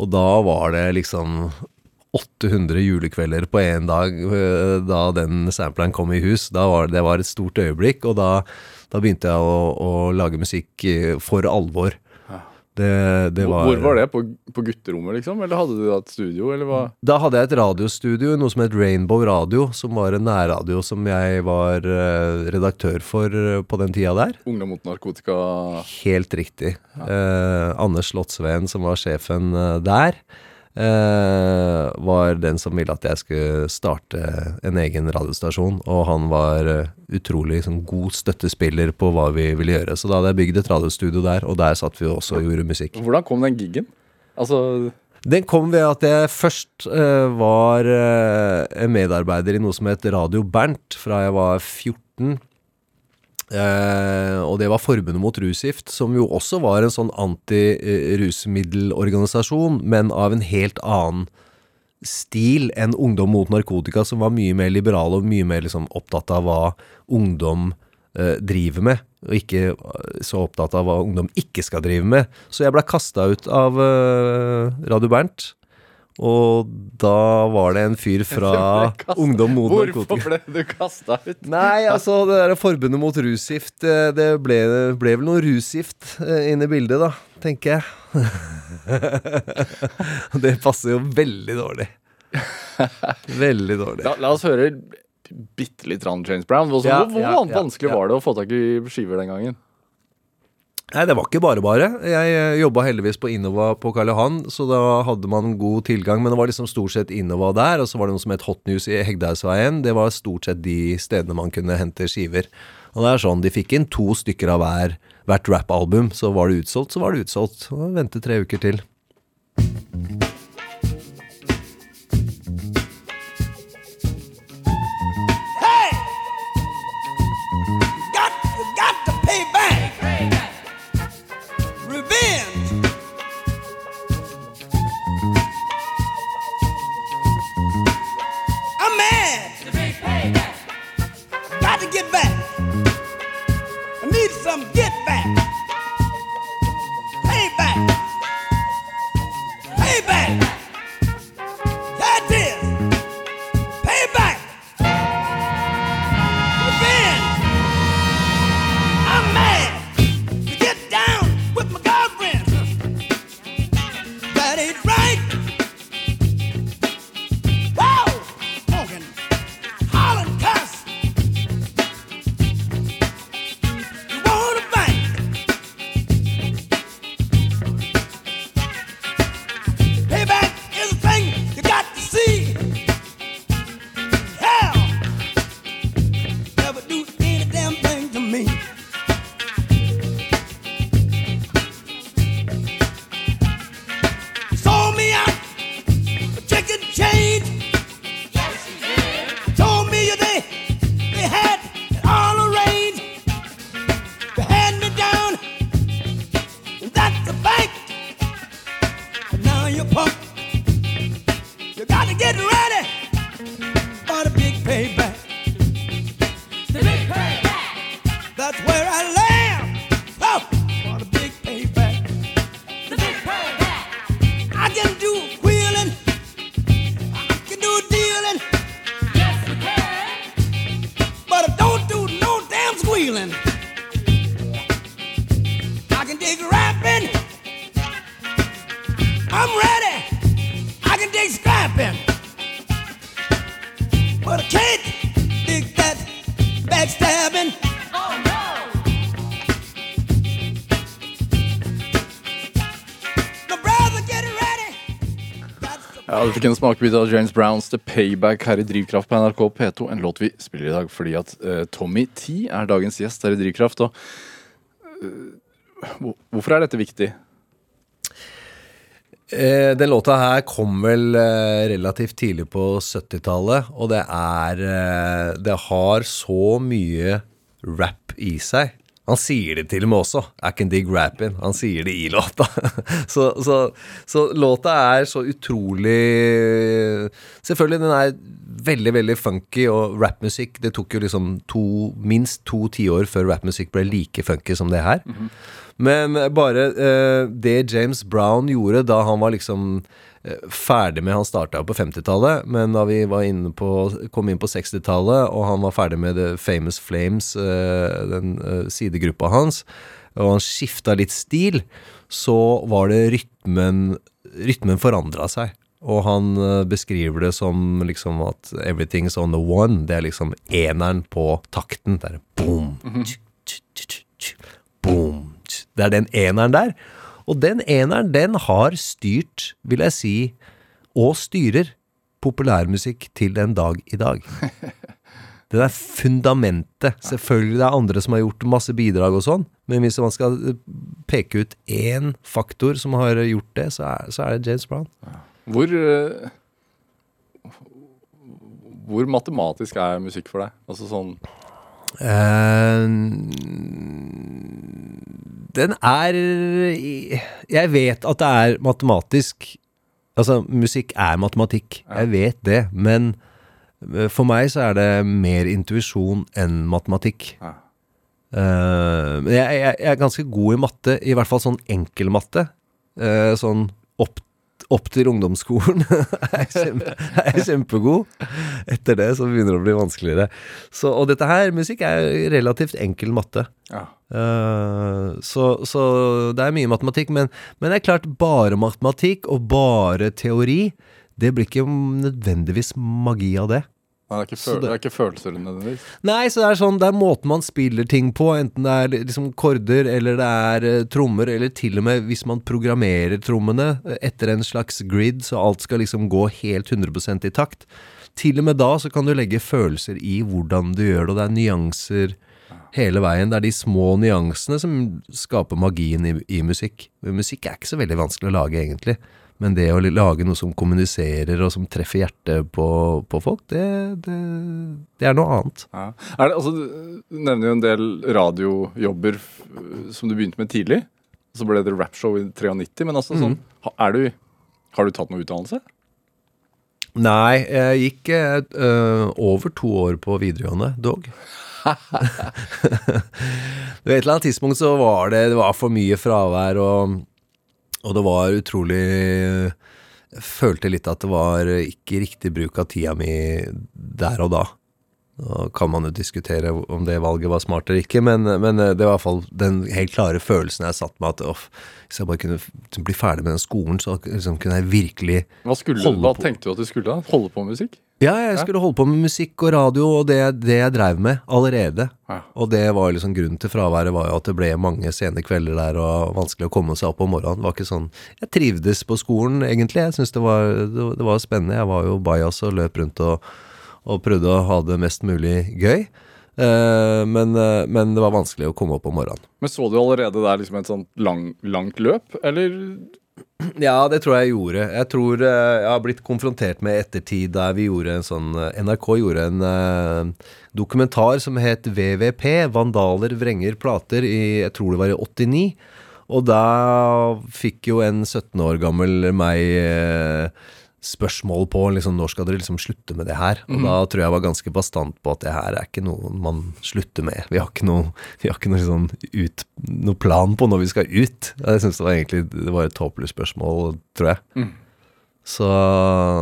og da var det liksom 800 julekvelder på én dag eh, da den sampleren kom i hus. Var, det var et stort øyeblikk, og da, da begynte jeg å, å lage musikk eh, for alvor. Det, det var, hvor var det? På, på gutterommet, liksom? Eller hadde du da et studio? Da hadde jeg et radiostudio, noe som het Rainbow Radio, som var en nærradio som jeg var eh, redaktør for eh, på den tida der. Ungdom mot narkotika Helt riktig. Eh, Anders Slottsveen, som var sjefen eh, der, eh, var den som ville at jeg skulle starte en egen radiostasjon. Og han var eh, utrolig sånn, god støttespiller på hva vi ville gjøre. Så da hadde jeg bygd et radiostudio der, og der satt vi også og gjorde musikk. Hvordan kom den gigen? Altså Den kom ved at jeg først uh, var medarbeider i noe som het Radio Bernt fra jeg var 14. Eh, og det var Forbundet mot rusgift, som jo også var en sånn antirusmiddelorganisasjon, men av en helt annen stil enn Ungdom mot narkotika, som var mye mer liberale og mye mer liksom opptatt av hva ungdom eh, driver med, og ikke eh, så opptatt av hva ungdom ikke skal drive med. Så jeg ble kasta ut av eh, Radio Bernt. Og da var det en fyr fra Ungdom mot Hvorfor ble du kasta ut? Nei, altså det der forbundet mot rusgift eh, Det ble, ble vel noe rusgift eh, inne i bildet, da, tenker jeg. det passer jo veldig dårlig. Veldig dårlig. La, la oss høre bitte litt James Brown. Hvor, Ja, hvor ja, ja, vanskelig var det å få tak i skiver den gangen? Nei, det var ikke bare bare. Jeg eh, jobba heldigvis på Innova på Karl Johan, så da hadde man god tilgang. Men det var liksom stort sett Innova der, og så var det noe som het Hot News i Hegdehaugsveien. Det var stort sett de stedene man kunne hente skiver. Og det er sånn, de fikk inn to stykker av hver, hvert rappalbum. Så var det utsolgt, så var det utsolgt. Og vente tre uker til. Fikk en smakebit av James Browns The Payback her i Drivkraft på NRK P2. En låt vi spiller i dag fordi at uh, Tommy T er dagens gjest her i Drivkraft. Og, uh, hvorfor er dette viktig? Eh, den låta her kom vel eh, relativt tidlig på 70-tallet, og det er eh, Det har så mye rap i seg. Han sier det til og med også. I can dig rapping. Han sier det i låta. så, så, så låta er så utrolig Selvfølgelig, den er veldig, veldig funky, og rappmusikk Det tok jo liksom to, minst to tiår før rappmusikk ble like funky som det her. Men bare eh, det James Brown gjorde da han var liksom eh, ferdig med Han starta på 50-tallet, men da vi var inne på, kom inn på 60-tallet, og han var ferdig med The Famous Flames, eh, den eh, sidegruppa hans, og han skifta litt stil, så var det rytmen Rytmen forandra seg. Og han eh, beskriver det som liksom at 'everything's on the one'. Det er liksom eneren på takten. Det er boom, tsk, boom. Det er den eneren der. Og den eneren, den har styrt, vil jeg si, og styrer populærmusikk til den dag i dag. Det er fundamentet. Selvfølgelig det er andre som har gjort masse bidrag og sånn, men hvis man skal eh, peke ut én faktor som har gjort det, så er, så er det James Brown. Hvor eh, Hvor matematisk er musikk for deg? Altså sånn uh, den er Jeg vet at det er matematisk. Altså, musikk er matematikk. Jeg vet det. Men eh, for meg så er det mer intuisjon enn matematikk. Ja. Uh, jeg, jeg, jeg er ganske god i matte, i hvert fall sånn enkel matte. Uh, sånn opp, opp til ungdomsskolen er kjempe, er kjempegod. Etter det så begynner det å bli vanskeligere. Så, og dette her, musikk, er relativt enkel matte. Ja. Uh, så, så det er mye matematikk, men, men det er klart bare matematikk og bare teori, det blir ikke nødvendigvis magi av det. Nei, det, er det er ikke følelser nødvendigvis. Nei, så det er sånn, det er måten man spiller ting på, enten det er liksom korder, eller det er uh, trommer, eller til og med hvis man programmerer trommene eh, etter en slags grid, så alt skal liksom gå helt 100% i takt. Til og med da så kan du legge følelser i hvordan du gjør det, og det er nyanser hele veien. Det er de små nyansene som skaper magien i, i musikk. Men musikk er ikke så veldig vanskelig å lage, egentlig. Men det å lage noe som kommuniserer, og som treffer hjertet på, på folk, det, det, det er noe annet. Ja. Er det, altså, du nevner jo en del radiojobber som du begynte med tidlig. Så ble det rapshow i 93. Men altså, sånn, er du, har du tatt noe utdannelse? Nei, jeg gikk øh, over to år på videregående, dog. På et eller annet tidspunkt så var det, det var for mye fravær, og, og det var utrolig Jeg følte litt at det var ikke riktig bruk av tida mi der og da. Nå kan man jo diskutere om det valget var smart eller ikke, men, men det var i hvert fall den helt klare følelsen jeg satt med at off, hvis jeg bare kunne bli ferdig med den skolen, så liksom kunne jeg virkelig Hva, skulle, Holde hva på. tenkte du at du skulle da? Holde på med musikk? Ja, jeg skulle holde på med musikk og radio og det, det jeg drev med allerede. Ja. Og det var liksom grunnen til fraværet var jo at det ble mange sene kvelder der og vanskelig å komme seg opp om morgenen. Det var ikke sånn Jeg trivdes på skolen, egentlig. Jeg syntes det, var- det, det var spennende. Jeg var jo bajas og løp rundt og, og prøvde å ha det mest mulig gøy. Eh, men, eh, men det var vanskelig å komme opp om morgenen. Men så du allerede der liksom et sånt lang, langt løp, eller? Ja, det tror jeg gjorde. Jeg tror eh, jeg har blitt konfrontert med ettertid der vi gjorde en sånn eh, NRK gjorde en eh, dokumentar som het VVP, Vandaler vrenger plater, i jeg tror det var i 89. Og da fikk jo en 17 år gammel meg spørsmål på liksom, når skal dere liksom slutte med det her? Og da tror jeg jeg var ganske bastant på at det her er ikke noe man slutter med. Vi har ikke noe, vi har ikke noe, sånn ut, noe plan på når vi skal ut. Jeg synes det var egentlig det var et håpløst spørsmål, tror jeg. Så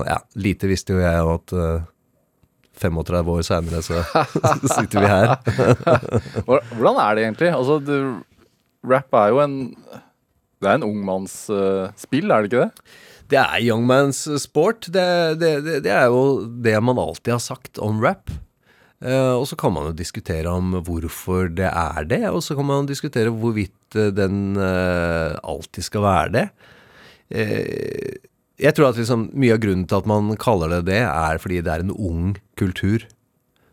ja, lite visste jo jeg om at uh, 35 år seinere så sitter vi her. Hvordan er det egentlig? Altså, du, rap er jo en Det er en ungmannsspill, uh, er det ikke det? Det er young man's sport. Det, det, det, det er jo det man alltid har sagt om rap. Eh, og så kan man jo diskutere om hvorfor det er det, og så kan man diskutere hvorvidt eh, den eh, alltid skal være det. Eh, jeg tror at liksom mye av grunnen til at man kaller det det, er fordi det er en ung kultur.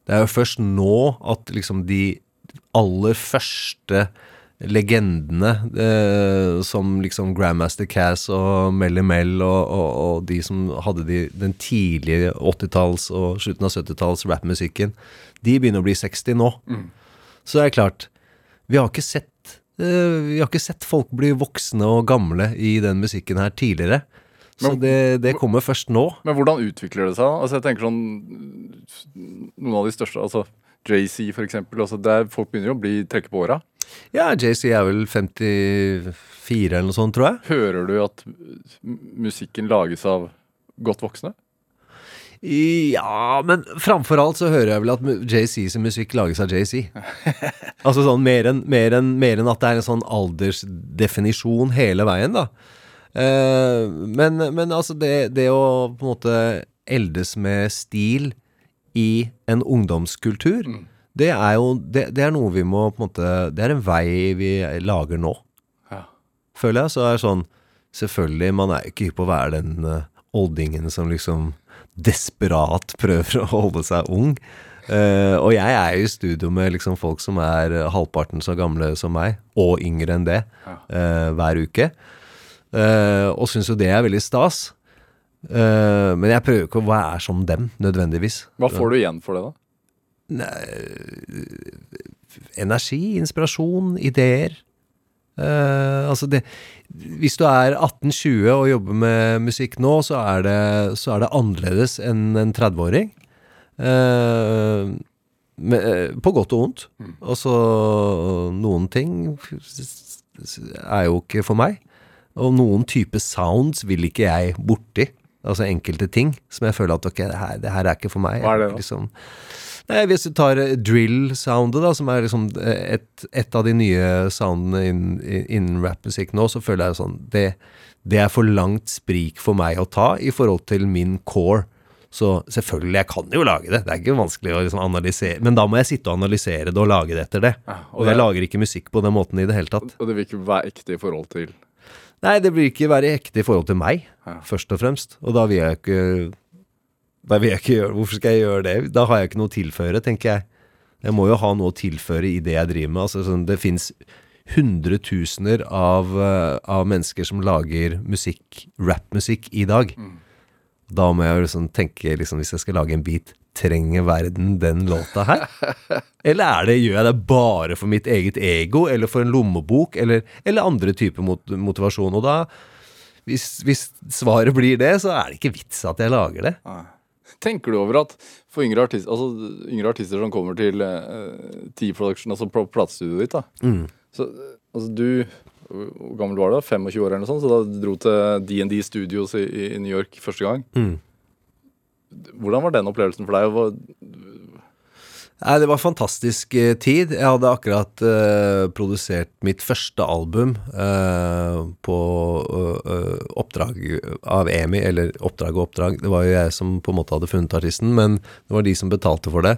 Det er jo først nå at liksom de aller første legendene, eh, som liksom Grandmaster Cass og Melly Mel og, og, og de som hadde de, den tidlige 80-talls og slutten av 70-talls rappmusikken, de begynner å bli 60 nå. Så det er klart, vi har ikke sett eh, vi har ikke sett folk bli voksne og gamle i den musikken her tidligere. Så Men- det, det kommer først nå. Men hvordan utvikler det seg? Altså, jeg tenker sånn Noen av de største, altså JC eksempel. Altså, der folk begynner jo å bli trekke på åra. Ja, JC er vel 54 eller noe sånt, tror jeg. Hører du at musikken lages av godt voksne? Ja, men framfor alt så hører jeg vel at JCs musikk lages av JC. altså sånn mer enn en, en at det er en sånn aldersdefinisjon hele veien, da. Eh, men, men altså, det, det å på en måte eldes med stil i en ungdomskultur, det er jo det, det er noe vi må på en måte Det er en vei vi lager nå Ja. føler jeg. Så er det sånn Selvfølgelig, man er jo ikke hypp på å være den uh, oldingen som liksom desperat prøver å holde seg ung. Uh, og jeg er jo i studio med liksom folk som er halvparten så gamle som meg, og yngre enn det, uh, hver uke. Uh, og syns jo det er veldig stas. Eh, men jeg prøver ikke å være som dem, nødvendigvis. Hva får du igjen for det, da? energi, inspirasjon, ideer. Uh, altså det Hvis du er 18-20 og jobber med musikk nå, så er det, så er det annerledes enn en 30-åring. Uh, eh, på godt og vondt. Og så noen ting er jo ikke for meg. Og noen type sounds vil ikke jeg borti. Altså enkelte ting som jeg føler at ok, det her, det her er ikke for meg. Hva er det da? Liksom, Nei, Hvis du tar eh, drill-soundet, da, som er liksom eh, et, et av de nye soundene innen, innen rappmusikk nå, så føler jeg sånn det, det er for langt sprik for meg å ta i forhold til min core. Så selvfølgelig, jeg kan jo lage det. Det er ikke vanskelig å liksom analysere. Men da må jeg sitte og analysere det og lage det etter det. og Og jeg det- lager ikke musikk på den måten i det hele tatt. Og det vil ikke være ekte i forhold til Nei, det blir ikke være ekte i forhold til meg, Ja. først og fremst. Og da vil jeg ikke Da vil jeg ikke gjøre Hvorfor skal jeg gjøre det? Da har jeg ikke noe å tilføre, tenker jeg. Jeg må jo ha noe å tilføre i det jeg driver med. Altså, sånn, det fins hundretusener av, eh, av mennesker som lager musikk, rappmusikk, i dag. Da må jeg liksom tenke, liksom, hvis jeg skal lage en beat Trenger verden den låta her? Eller er det, gjør jeg det bare for mitt eget ego, eller for en lommebok, eller, eller andre typer mot, motivasjon? Og da, hvis, hvis svaret blir det, så er det ikke vits at jeg lager det. Tenker du over at for yngre artister, altså yngre artister som kommer til uh, T-production, altså platestudioet ditt, da Mm. Så altså du Hvor gammel var du? da? 25 år eller noe sånt? Så da du dro til DND Studios i, i New York første gang. Mm. Hvordan var den opplevelsen for deg? Nei, det var fantastisk eh, tid. Jeg hadde akkurat eh, produsert mitt første album eh, på eh, eh, oppdrag av EMI, eller oppdrag og oppdrag. Det var jo jeg som på en måte hadde funnet artisten, men det var de som betalte for det.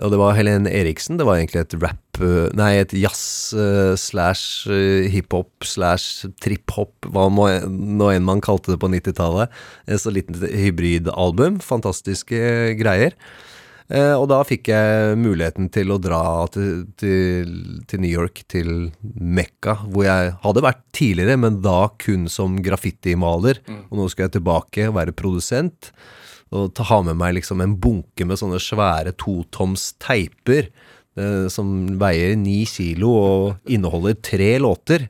Og det var Helene Eriksen. Det var egentlig et rap Nei, et jazz slash hiphop slash trip-hop, hva nå enn man kalte det på 90-tallet. Et så liten hybridalbum. Fantastiske greier. Eh, og da fikk jeg muligheten til å dra til, til, til New York, til Mekka, hvor jeg hadde vært tidligere, men da kun som graffitimaler. Og nå skal jeg tilbake og være produsent. Og ta, ha med meg liksom en bunke med sånne svære totoms teiper eh, som veier ni kilo og inneholder tre låter.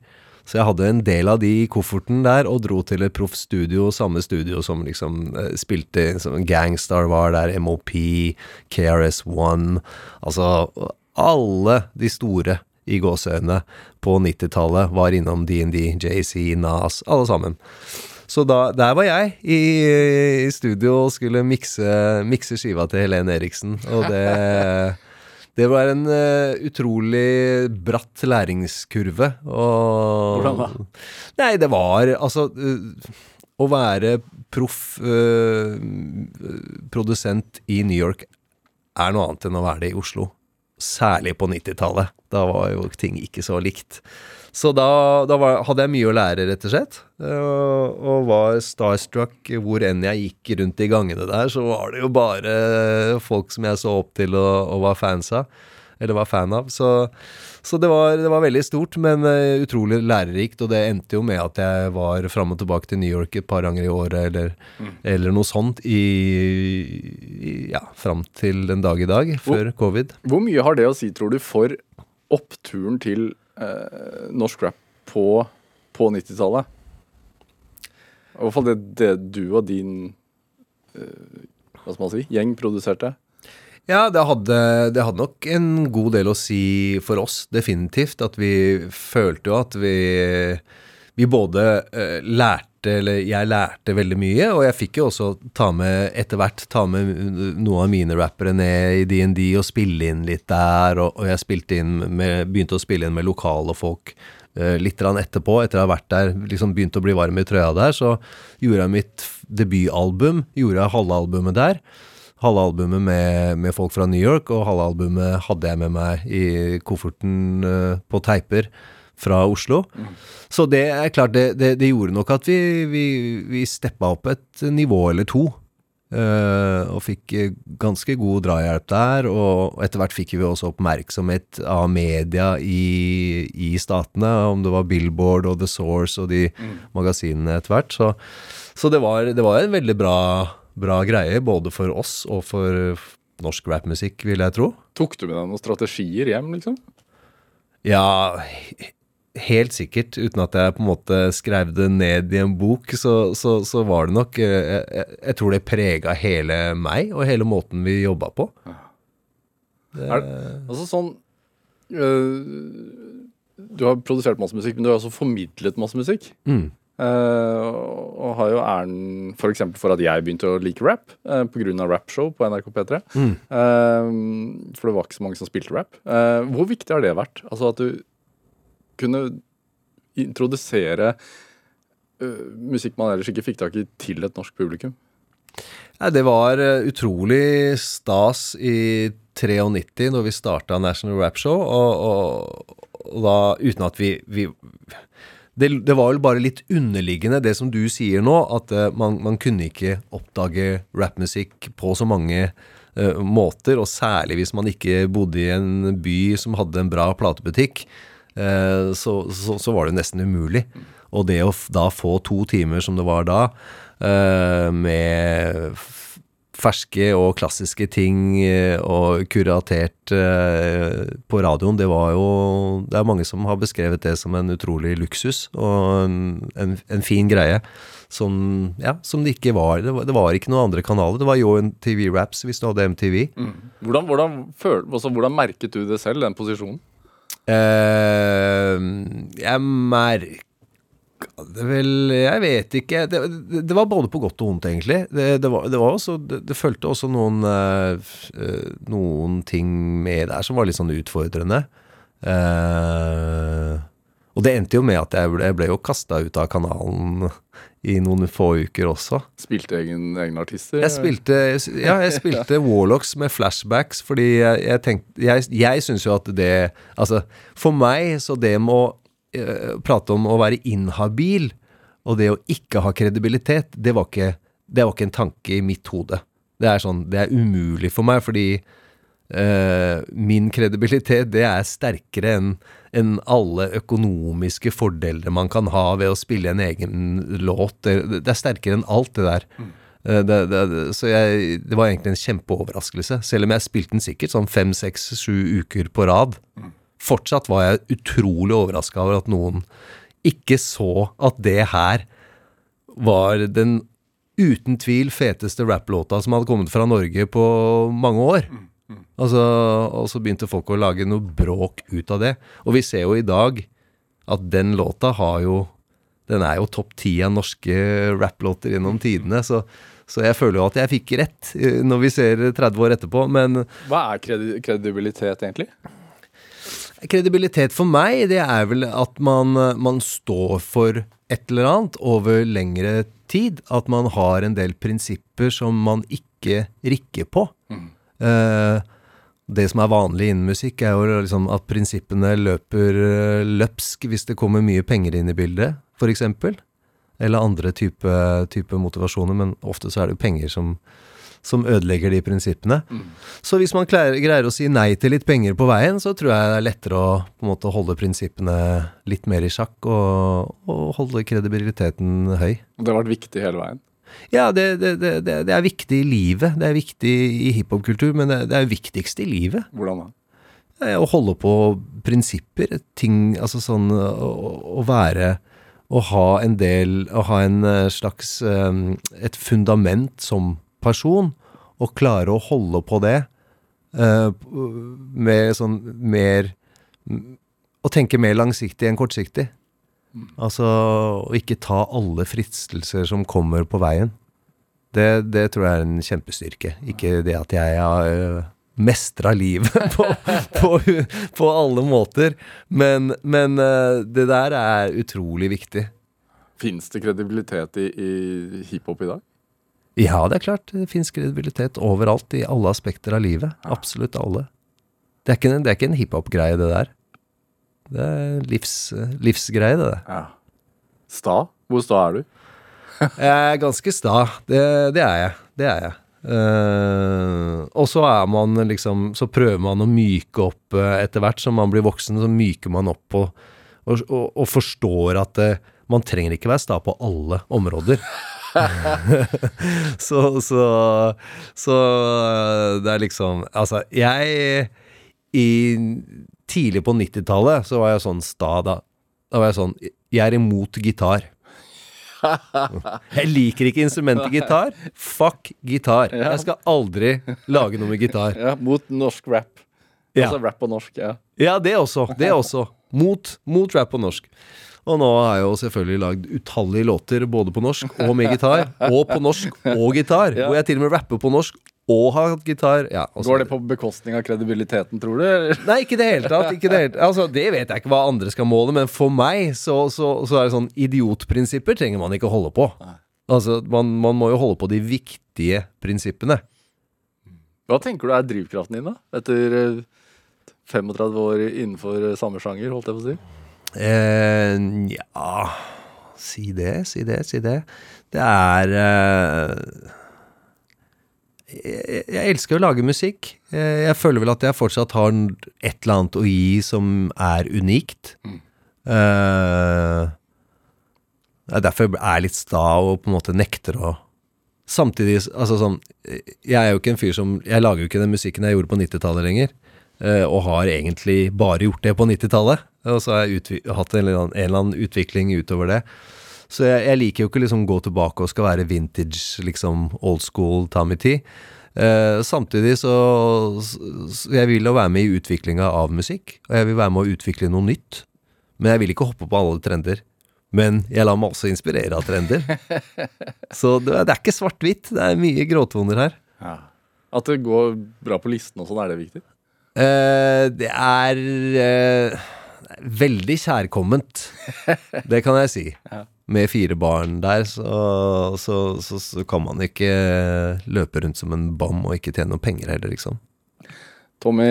Så jeg hadde en del av de i kofferten der, og dro til et proffstudio, samme studio som liksom eh, spilte som Gangstar var der, MOP, KRS-One Altså alle de store i gåseøynene på 90-tallet var innom DND, JC, Nas, alle sammen. Så da, der var jeg i, i studio og skulle mikse, mikse skiva til Helene Eriksen, og det det var en uh, utrolig bratt læringskurve. Og Hvordan da? Nei, det var altså uh, Å være proff uh, produsent i New York er noe annet enn å være det i Oslo. Særlig på 90-tallet. Da var jo ting ikke så likt. Så da, da var, hadde jeg mye å lære, rett og slett. Og, og var starstruck hvor enn jeg gikk rundt i gangene der, så var det jo bare folk som jeg så opp til og, og var fans av. Eller var fan av. Så, så det, var, det var veldig stort, men eh, utrolig lærerikt. Og det endte jo med at jeg var fram og tilbake til New York et par ganger i året, eller, eller noe sånt, i, i ja, fram til den dag i dag, før covid. Hvor mye har det å si, tror du, for oppturen til eh, norsk rap på, på 90-tallet? I hvert fall det, det du og din eh, hva skal man si, gjeng produserte. Ja, det hadde, det hadde nok en god del å si for oss, definitivt. At vi følte jo at vi, vi både eh, lærte, eller jeg lærte veldig mye, og jeg fikk jo også ta med, etter hvert, ta med noen av mine rappere ned i DND og spille inn litt der, og, og jeg med, begynte å spille inn med lokale folk. eh, Litt etterpå, etter å ha vært der, liksom begynte å bli varm i trøya der, så gjorde jeg mitt debutalbum, gjorde jeg halve albumet der halve albumet med, med folk fra New York, og halve albumet hadde jeg med meg i kofferten eh, på teiper fra Oslo. Så det er klart, det, det, det gjorde nok at vi, vi, vi steppa opp et nivå eller to. Uh, og fikk eh, ganske god drahjelp der, og etter hvert fikk vi også oppmerksomhet av media i, i statene, om det var Billboard og The Source og de magasinene etter hvert. Så, så det, var, det var en veldig bra, bra greie, både for oss og for, norsk rappmusikk, vil jeg tro. Tok du med deg noen strategier hjem, liksom? Ja, helt sikkert. Uten at jeg på en måte skrev det ned i en bok, så, så, så var det nok eh, jeg, jeg- tror det prega hele meg og hele måten vi jobba på. Er, altså sånn øh, Du har produsert masse musikk, men du har også formidlet masse musikk. Mm. Uh, og har jo æren f.eks. For, for at jeg begynte å like rap uh, pga. rapshow på NRK P3. Mm. Uh, for det var ikke så mange som spilte rap. Uh, hvor viktig har det vært? Altså at du kunne introdusere øh, musikk man ellers ikke fikk tak i, til et norsk publikum? Nei, det var eh, utrolig stas i 93 når vi starta National Rap Show, og, og, og da uten at vi, vi det, det var vel bare litt underliggende, det som du sier nå, at uh, man, man kunne ikke oppdage rappmusikk på så mange uh, måter, og særlig hvis man ikke bodde i en by som hadde en bra platebutikk, eh, så, så, så var det nesten umulig. Og det å da få to timer som det var da, eh, med ferske og klassiske ting eh, og kuratert eh, på radioen, det var jo Det er mange som har beskrevet det som en utrolig luksus og en, en, en fin greie. Som, ja, som det ikke var. Det, var. det var ikke noen andre kanaler. Det var jo en TV Raps hvis du hadde MTV. Hvordan, hvordan, føl, altså, hvordan merket du det selv, den posisjonen? Eh, jeg merka det vel Jeg vet ikke. Det, det, det var både på godt og vondt, egentlig. Det, det, var, var også, det, fulgte også noen, eh, noen ting med der som var litt sånn utfordrende. Eh, og det endte jo med at jeg ble, jeg ble jo kasta ut av kanalen i noen få uker også. Spilte egen, egne artister? Jeg spilte, ja, jeg spilte Warlocks med flashbacks, fordi jeg, jeg tenkte Jeg, jeg syns jo at det Altså, for meg, så det med å eh, prate om å være inhabil, og det å ikke ha kredibilitet, det var ikke, det var ikke en tanke i mitt hode. Det er sånn Det er umulig for meg, fordi eh, min kredibilitet, det er sterkere enn enn alle økonomiske fordeler man kan ha ved å spille en egen låt. Det, det er sterkere enn alt det der. Mm. Det, det, det, så jeg, det var egentlig en kjempeoverraskelse. Selv om jeg spilte den sikkert sånn fem, seks, sju uker på rad. Fortsatt var jeg utrolig overraska over at noen ikke så at det her var den uten tvil feteste rapplåta som hadde kommet fra Norge på mange år. Altså, og så begynte folk å lage noe bråk ut av det. Og vi ser jo i dag at den låta har jo Den er jo topp ti av norske rapplåter gjennom tidene. Så, så jeg føler jo at jeg fikk rett eh, når vi ser 30 år etterpå. Men Hva er kredi kredibilitet, egentlig? Kredibilitet for meg, det er vel at man, man står for et eller annet over lengre tid. At man har en del prinsipper som man ikke rikker på. Eh, det som er vanlig innen musikk, er jo liksom at prinsippene løper eh, løpsk hvis det kommer mye penger inn i bildet, f.eks. Eller andre type, type motivasjoner, men ofte så er det jo penger som, som ødelegger de prinsippene. Så hvis man greier, greier å si nei til litt penger på veien, så tror jeg det er lettere å måte holde prinsippene litt mer i sjakk, og, og holde kredibiliteten høy. Det har vært viktig hele veien. Ja, det, det, det, det er viktig i livet. Det er viktig i hiphopkultur, men det, er viktigst i livet. Hvordan da? Å holde på prinsipper, ting Altså sånn å, å være Å ha en del Å ha en eh, slags eh, Et fundament som person, og klare å holde på det eh, med sånn mer Å tenke mer langsiktig enn kortsiktig. Altså å ikke ta alle fristelser som kommer på veien. Det, det tror jeg er en kjempestyrke. Ikke det at jeg har øh, mestra livet på, på, på alle måter. Men, men øh, det der er utrolig viktig. Fins det kredibilitet i, i hiphop i dag? Ja, det er klart. Det fins kredibilitet overalt, i alle aspekter av livet. Absolutt alle. Det er ikke, en- en hiphop-greie, det der. Det er livs, livsgreie, det. Ja. Sta? Hvor sta er du? Jeg er ganske sta. Det, det er jeg. Det er jeg. Uh, og så er man liksom Så prøver man å myke opp uh, etter hvert som man blir voksen, så myker man opp og, og, og, og forstår at uh, man trenger ikke være sta på alle områder. så, så, så det er liksom Altså, jeg i Tidlig på 90-tallet så var jeg sånn sta da. Da var jeg sånn Jeg er imot gitar. Jeg liker ikke instrumentet gitar. Fuck gitar. Jeg skal aldri lage noe med gitar. Ja, mot norsk rap. Ja. Altså rap på norsk, ja. Ja, det også. Det også. Mot, mot rap på norsk. Og nå har jeg jo selvfølgelig lagd utallige låter både på norsk og med gitar. Og på norsk og gitar. Ja. Hvor jeg til og med rapper på norsk og har hatt gitar. Ja, Går det på bekostning av kredibiliteten, tror du? Nei, ikke i det hele tatt. Det, hele, altså, det vet jeg ikke hva andre skal måle, men for meg så, så, så er det sånn Idiotprinsipper trenger man ikke holde på. Altså, man, man må jo holde på de viktige prinsippene. Hva tenker du er drivkraften din, da? Etter eh, 35 år innenfor eh, samme sjanger, holdt jeg på å si. Eh, ja Si det, si det, si det. Det er eh, jeg, jeg elsker å lage musikk. Eh, Jeg føler vel at jeg fortsatt har et eller annet å gi som er unikt. Eh, det er derfor jeg er litt sta og på en måte nekter å Samtidig, altså sånn Jeg er jo ikke en fyr som Jeg lager jo ikke den musikken jeg gjorde på 90-tallet lenger. eh, Og har egentlig bare gjort det på 90-tallet. Og så har jeg hatt en eller, annen, en eller annen utvikling utover det. Så jeg, jeg liker jo ikke liksom gå tilbake og skal være vintage, liksom old school Tommy T. Eh, samtidig så, så Jeg vil jo være med i utviklinga av musikk. Og jeg vil være med å utvikle noe nytt. Men jeg vil ikke hoppe på alle trender. Men jeg lar meg også inspirere av trender. Så det, det er ikke svart-hvitt. Det er mye gråtoner her. At det går bra på listen og sånn, er det viktig? Eh, det er eh, veldig kjærkomment. Det kan jeg si. Med fire barn der, så, så, så, så kan man ikke løpe rundt som en bam og ikke tjene noen penger heller, liksom. Tommy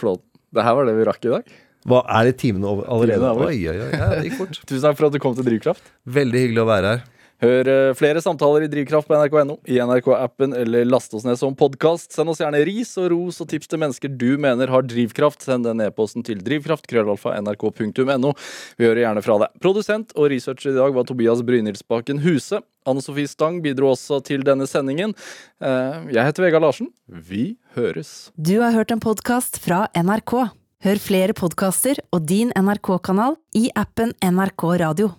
Flåten, det her var det vi rakk i dag. Hva Er det timene over allerede? Er. Oi, oi, oi. Ja, det gikk fort. Tusen takk for at du kom til Drivkraft. Veldig hyggelig å være her. Hør eh, flere samtaler i Drivkraft på nrk.no, i NRK-appen eller last oss ned som podkast. Send oss gjerne ris og ros og tips til mennesker du mener har drivkraft. Send den e-posten til drivkraft.krøllalfa.nrk.no. Vi hører gjerne fra deg. Produsent og researcher i dag var Tobias Brynildsbakken Huse. Anne Sofie Stang bidro også til denne sendingen. Eh, Jeg heter Vegard Larsen. Vi høres. Du har hørt en podkast fra NRK. Hør flere podkaster og din NRK-kanal i appen NRK Radio.